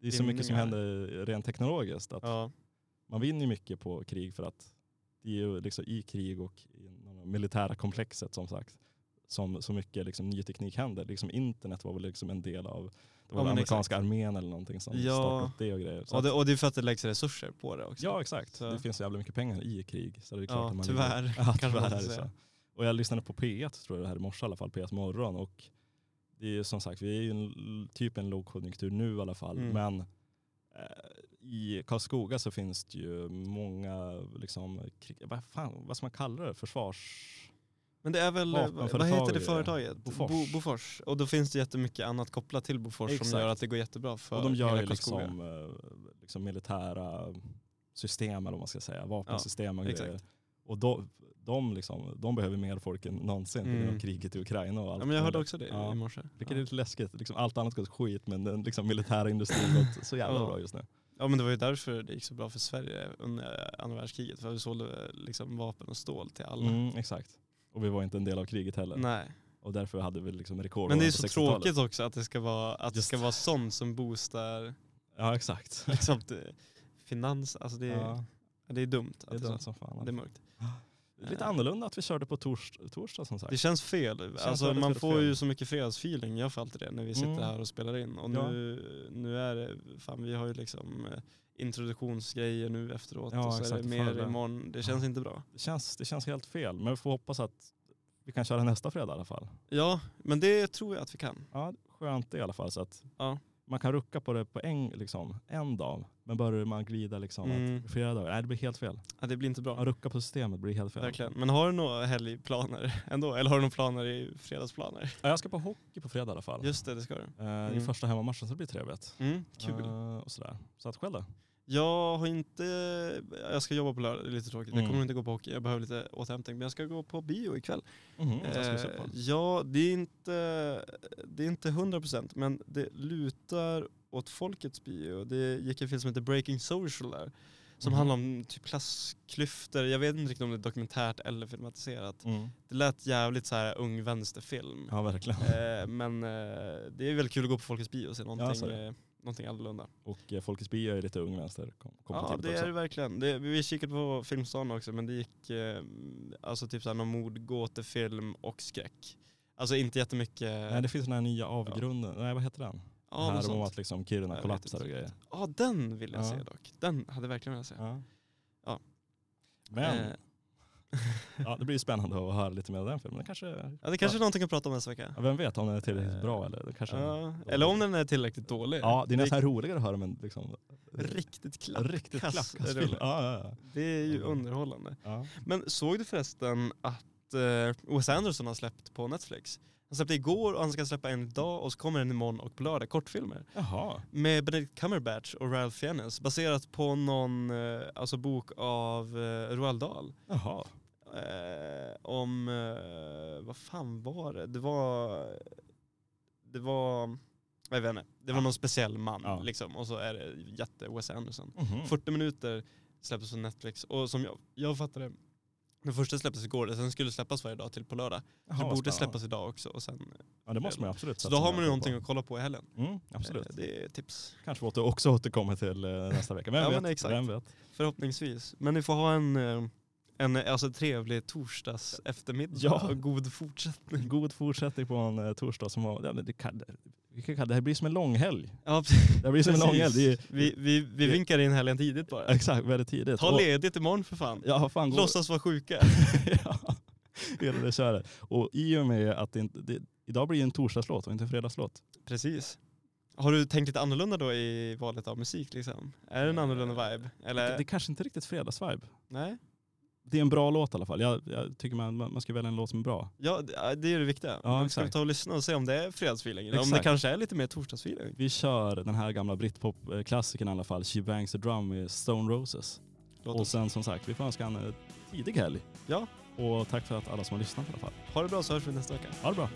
Det är så mycket som händer rent teknologiskt. Att ja. Man vinner mycket på krig för att det är ju liksom i krig och i militära komplexet som sagt som så mycket liksom ny teknik händer. Liksom internet var väl liksom en del av det var Ja, amerikanska armén eller någonting som Ja. startade upp det och grejer. Så Och, det, och det är för att det läggs resurser på det också. ja exakt, Så- det finns så jävla mycket pengar i krig. Så det är klart Ja, att man tyvärr, Ja, tyvärr är det så. Och jag lyssnade på P1 tror jag det här i morse i alla fall, P1 morgon och det är ju som sagt, vi är ju en, typ en lågkonjunktur nu i alla fall, Mm. men eh, i Karlskoga så finns det ju många, liksom, krig, vad, fan, vad ska man kalla det, försvars... Men det är väl, vad Vapenföretag heter det företaget? Bofors. Bo, Bofors. Och då finns det jättemycket annat kopplat till Bofors som Exakt. gör att det går jättebra för och de gör ju liksom, eh, liksom militära system eller vad man ska säga, vapensystem och exakt. grejer. Och de, de, liksom, de behöver mer folk än någonsin Mm. av kriget i Ukraina och allt. Ja, men jag hörde också det Ja. i morse. Vilket Ja. är lite läskigt. Liksom allt annat går skit men den liksom militära industrin gått så jävla Ja. bra just nu. ja men det var ju därför det gick så bra för Sverige under andra världskriget. För vi sålde liksom vapen och stål till alla. Mm, exakt. Och vi var inte en del av kriget heller. Nej. Och därför hade vi liksom rekord Men det är så 60-talet. tråkigt också att det ska vara, att det ska vara sånt som boostar Ja exakt. liksom, finans. Alltså det, är, Ja, det är dumt. Att det är dumt som fan. det är mörkt. Det är Lite annorlunda att vi körde på tors torsdag som sagt. Det känns fel. alltså, väldigt, man väldigt får fel. ju så mycket fredagsfeeling, jag får alltid det när vi sitter Mm. här och spelar in. Och Ja. nu, nu är det, fan vi har ju liksom eh, introduktionsgrejer nu efteråt Ja, och så är exakt, det det mer förra. imorgon. Det känns inte bra. det, känns, det känns helt fel. Men vi får hoppas att vi kan köra nästa fredag i alla fall. Ja, men det tror jag att vi kan. Ja, skönt i alla fall. Så att Ja. Man kan rucka på det på en, liksom, en dag, men börjar man glida liksom, Mm. att flera dagar, nej det blir helt fel. Ja, det blir inte bra. Att rucka på systemet blir helt fel. Verkligen. Men har du några helgplaner ändå? Eller har du några planer i fredagsplaner? Ja, jag ska på hockey på fredag i alla fall. Just det, det ska du. I Mm. första hemmamatchen så det blir trevligt. Mm, kul. Eh, och sådär. Så att själv då? Jag har inte, jag ska jobba på lördag, det är lite tråkigt. Jag Mm. kommer inte gå på hockey, jag behöver lite återhämtning. Men jag ska gå på bio ikväll. Se Eh, ja, det är inte, det är inte 100% men det lutar åt folkets bio. Det gick en film som heter Breaking Social där. Som Mhm. handlar om typ klassklyftor. Jag vet inte riktigt om det är dokumentärt eller filmatiserat. Mm. Det lät jävligt så här ung vänsterfilm. Ja, verkligen. Eh, men eh, det är väldigt kul att gå på Folkets bio och se någonting, eh, någonting annorlunda. Och eh, Folkets bio är lite ung vänster. Kom, kom Ja, det är det verkligen. Det, vi kikade på Filmstaden också men det gick eh, alltså typ såhär någon mordgåtefilm och skräck. Alltså inte jättemycket. Nej, det finns den här nya avgrunden. Nej, vad heter den? ja, här om sånt. att liksom Kiruna kollapsar och grejer. Ja, den vill jag Ja. se dock. Den hade jag verkligen velat se. Ja. Ja. Men Eh, ja, det blir spännande att höra lite mer om den filmen. Det kanske, ja, det kanske är någonting att prata om nästa vecka. ja, vem vet om den är tillräckligt bra eller? Det kanske, ja. Ja, eller om den är tillräckligt dålig. det är nästan roligare att höra men liksom, Riktigt klapp. riktigt kass klappkassfilm. Ja, ja, ja. Det är ju underhållande. ja. Men såg du förresten att eh, Wes Anderson har släppt på Netflix? Han släppte igår och han ska släppa en idag och så kommer den imorgon och på lördag, kortfilmer. Jaha. Med Benedict Cumberbatch och Ralph Fiennes baserat på någon eh, alltså bok av eh, Roald Dahl. Jaha. Eh, om, eh, vad fan var det? Det var, det var, jag vet inte, det var någon speciell man Ja. liksom och så är det jätte Wes Anderson. Mhm. 40 minuter släpptes på Netflix och som jag, jag fattade den första släpptes igår, sen skulle släppas varje dag till på lördag. Jaha, så det vad borde spännande. släppas idag också. Och sen, Ja, det måste man ju absolut så då har man ju och någonting att kolla på i helgen. på. Mm, absolut. Eh, Det är tips. Kanske åter, också återkommer till eh, nästa vecka. Vem Ja, vet? men exakt. Vem vet? Förhoppningsvis. Men ni får ha en, eh, en eh, alltså, trevlig torsdags eftermiddag Ja. god fortsättning. God fortsättning på en eh, torsdag som var, ja, men det, kan, vi kan kalla det, det blir som en lång helg. Ja, Det blir som en lång helg. Det är, vi, vi, vi vinkar in helgen tidigt bara. exakt, väldigt tidigt. Ta Och- ledigt imorgon för fan. Ja, fan, gå, Låtsas vara sjuka. ja, hela det köret. Och i och med att det inte, det, idag blir det en torsdagslåt och inte en fredagslåt. Precis. Har du tänkt lite annorlunda då i valet av musik liksom? Är det en annorlunda vibe? Eller? Det, det är kanske inte riktigt fredagsvibe. Nej? Det är en bra låt i alla fall. Jag, jag tycker man, man ska välja en låt som är bra. Ja, det är det viktiga. Ja, Men ska vi ta och lyssna och se om det är fredagsfeeling? Eller om det kanske är lite mer torsdagsfeeling? Vi kör den här gamla britpop-klassikern i alla fall, She Bangs the Drum med Stone Roses. Låt Och sen som sagt, vi får önska en tidig helg. Ja, Och tack för att alla som har lyssnat i alla fall. ha det bra så hörs vi nästa vecka. Ha det bra.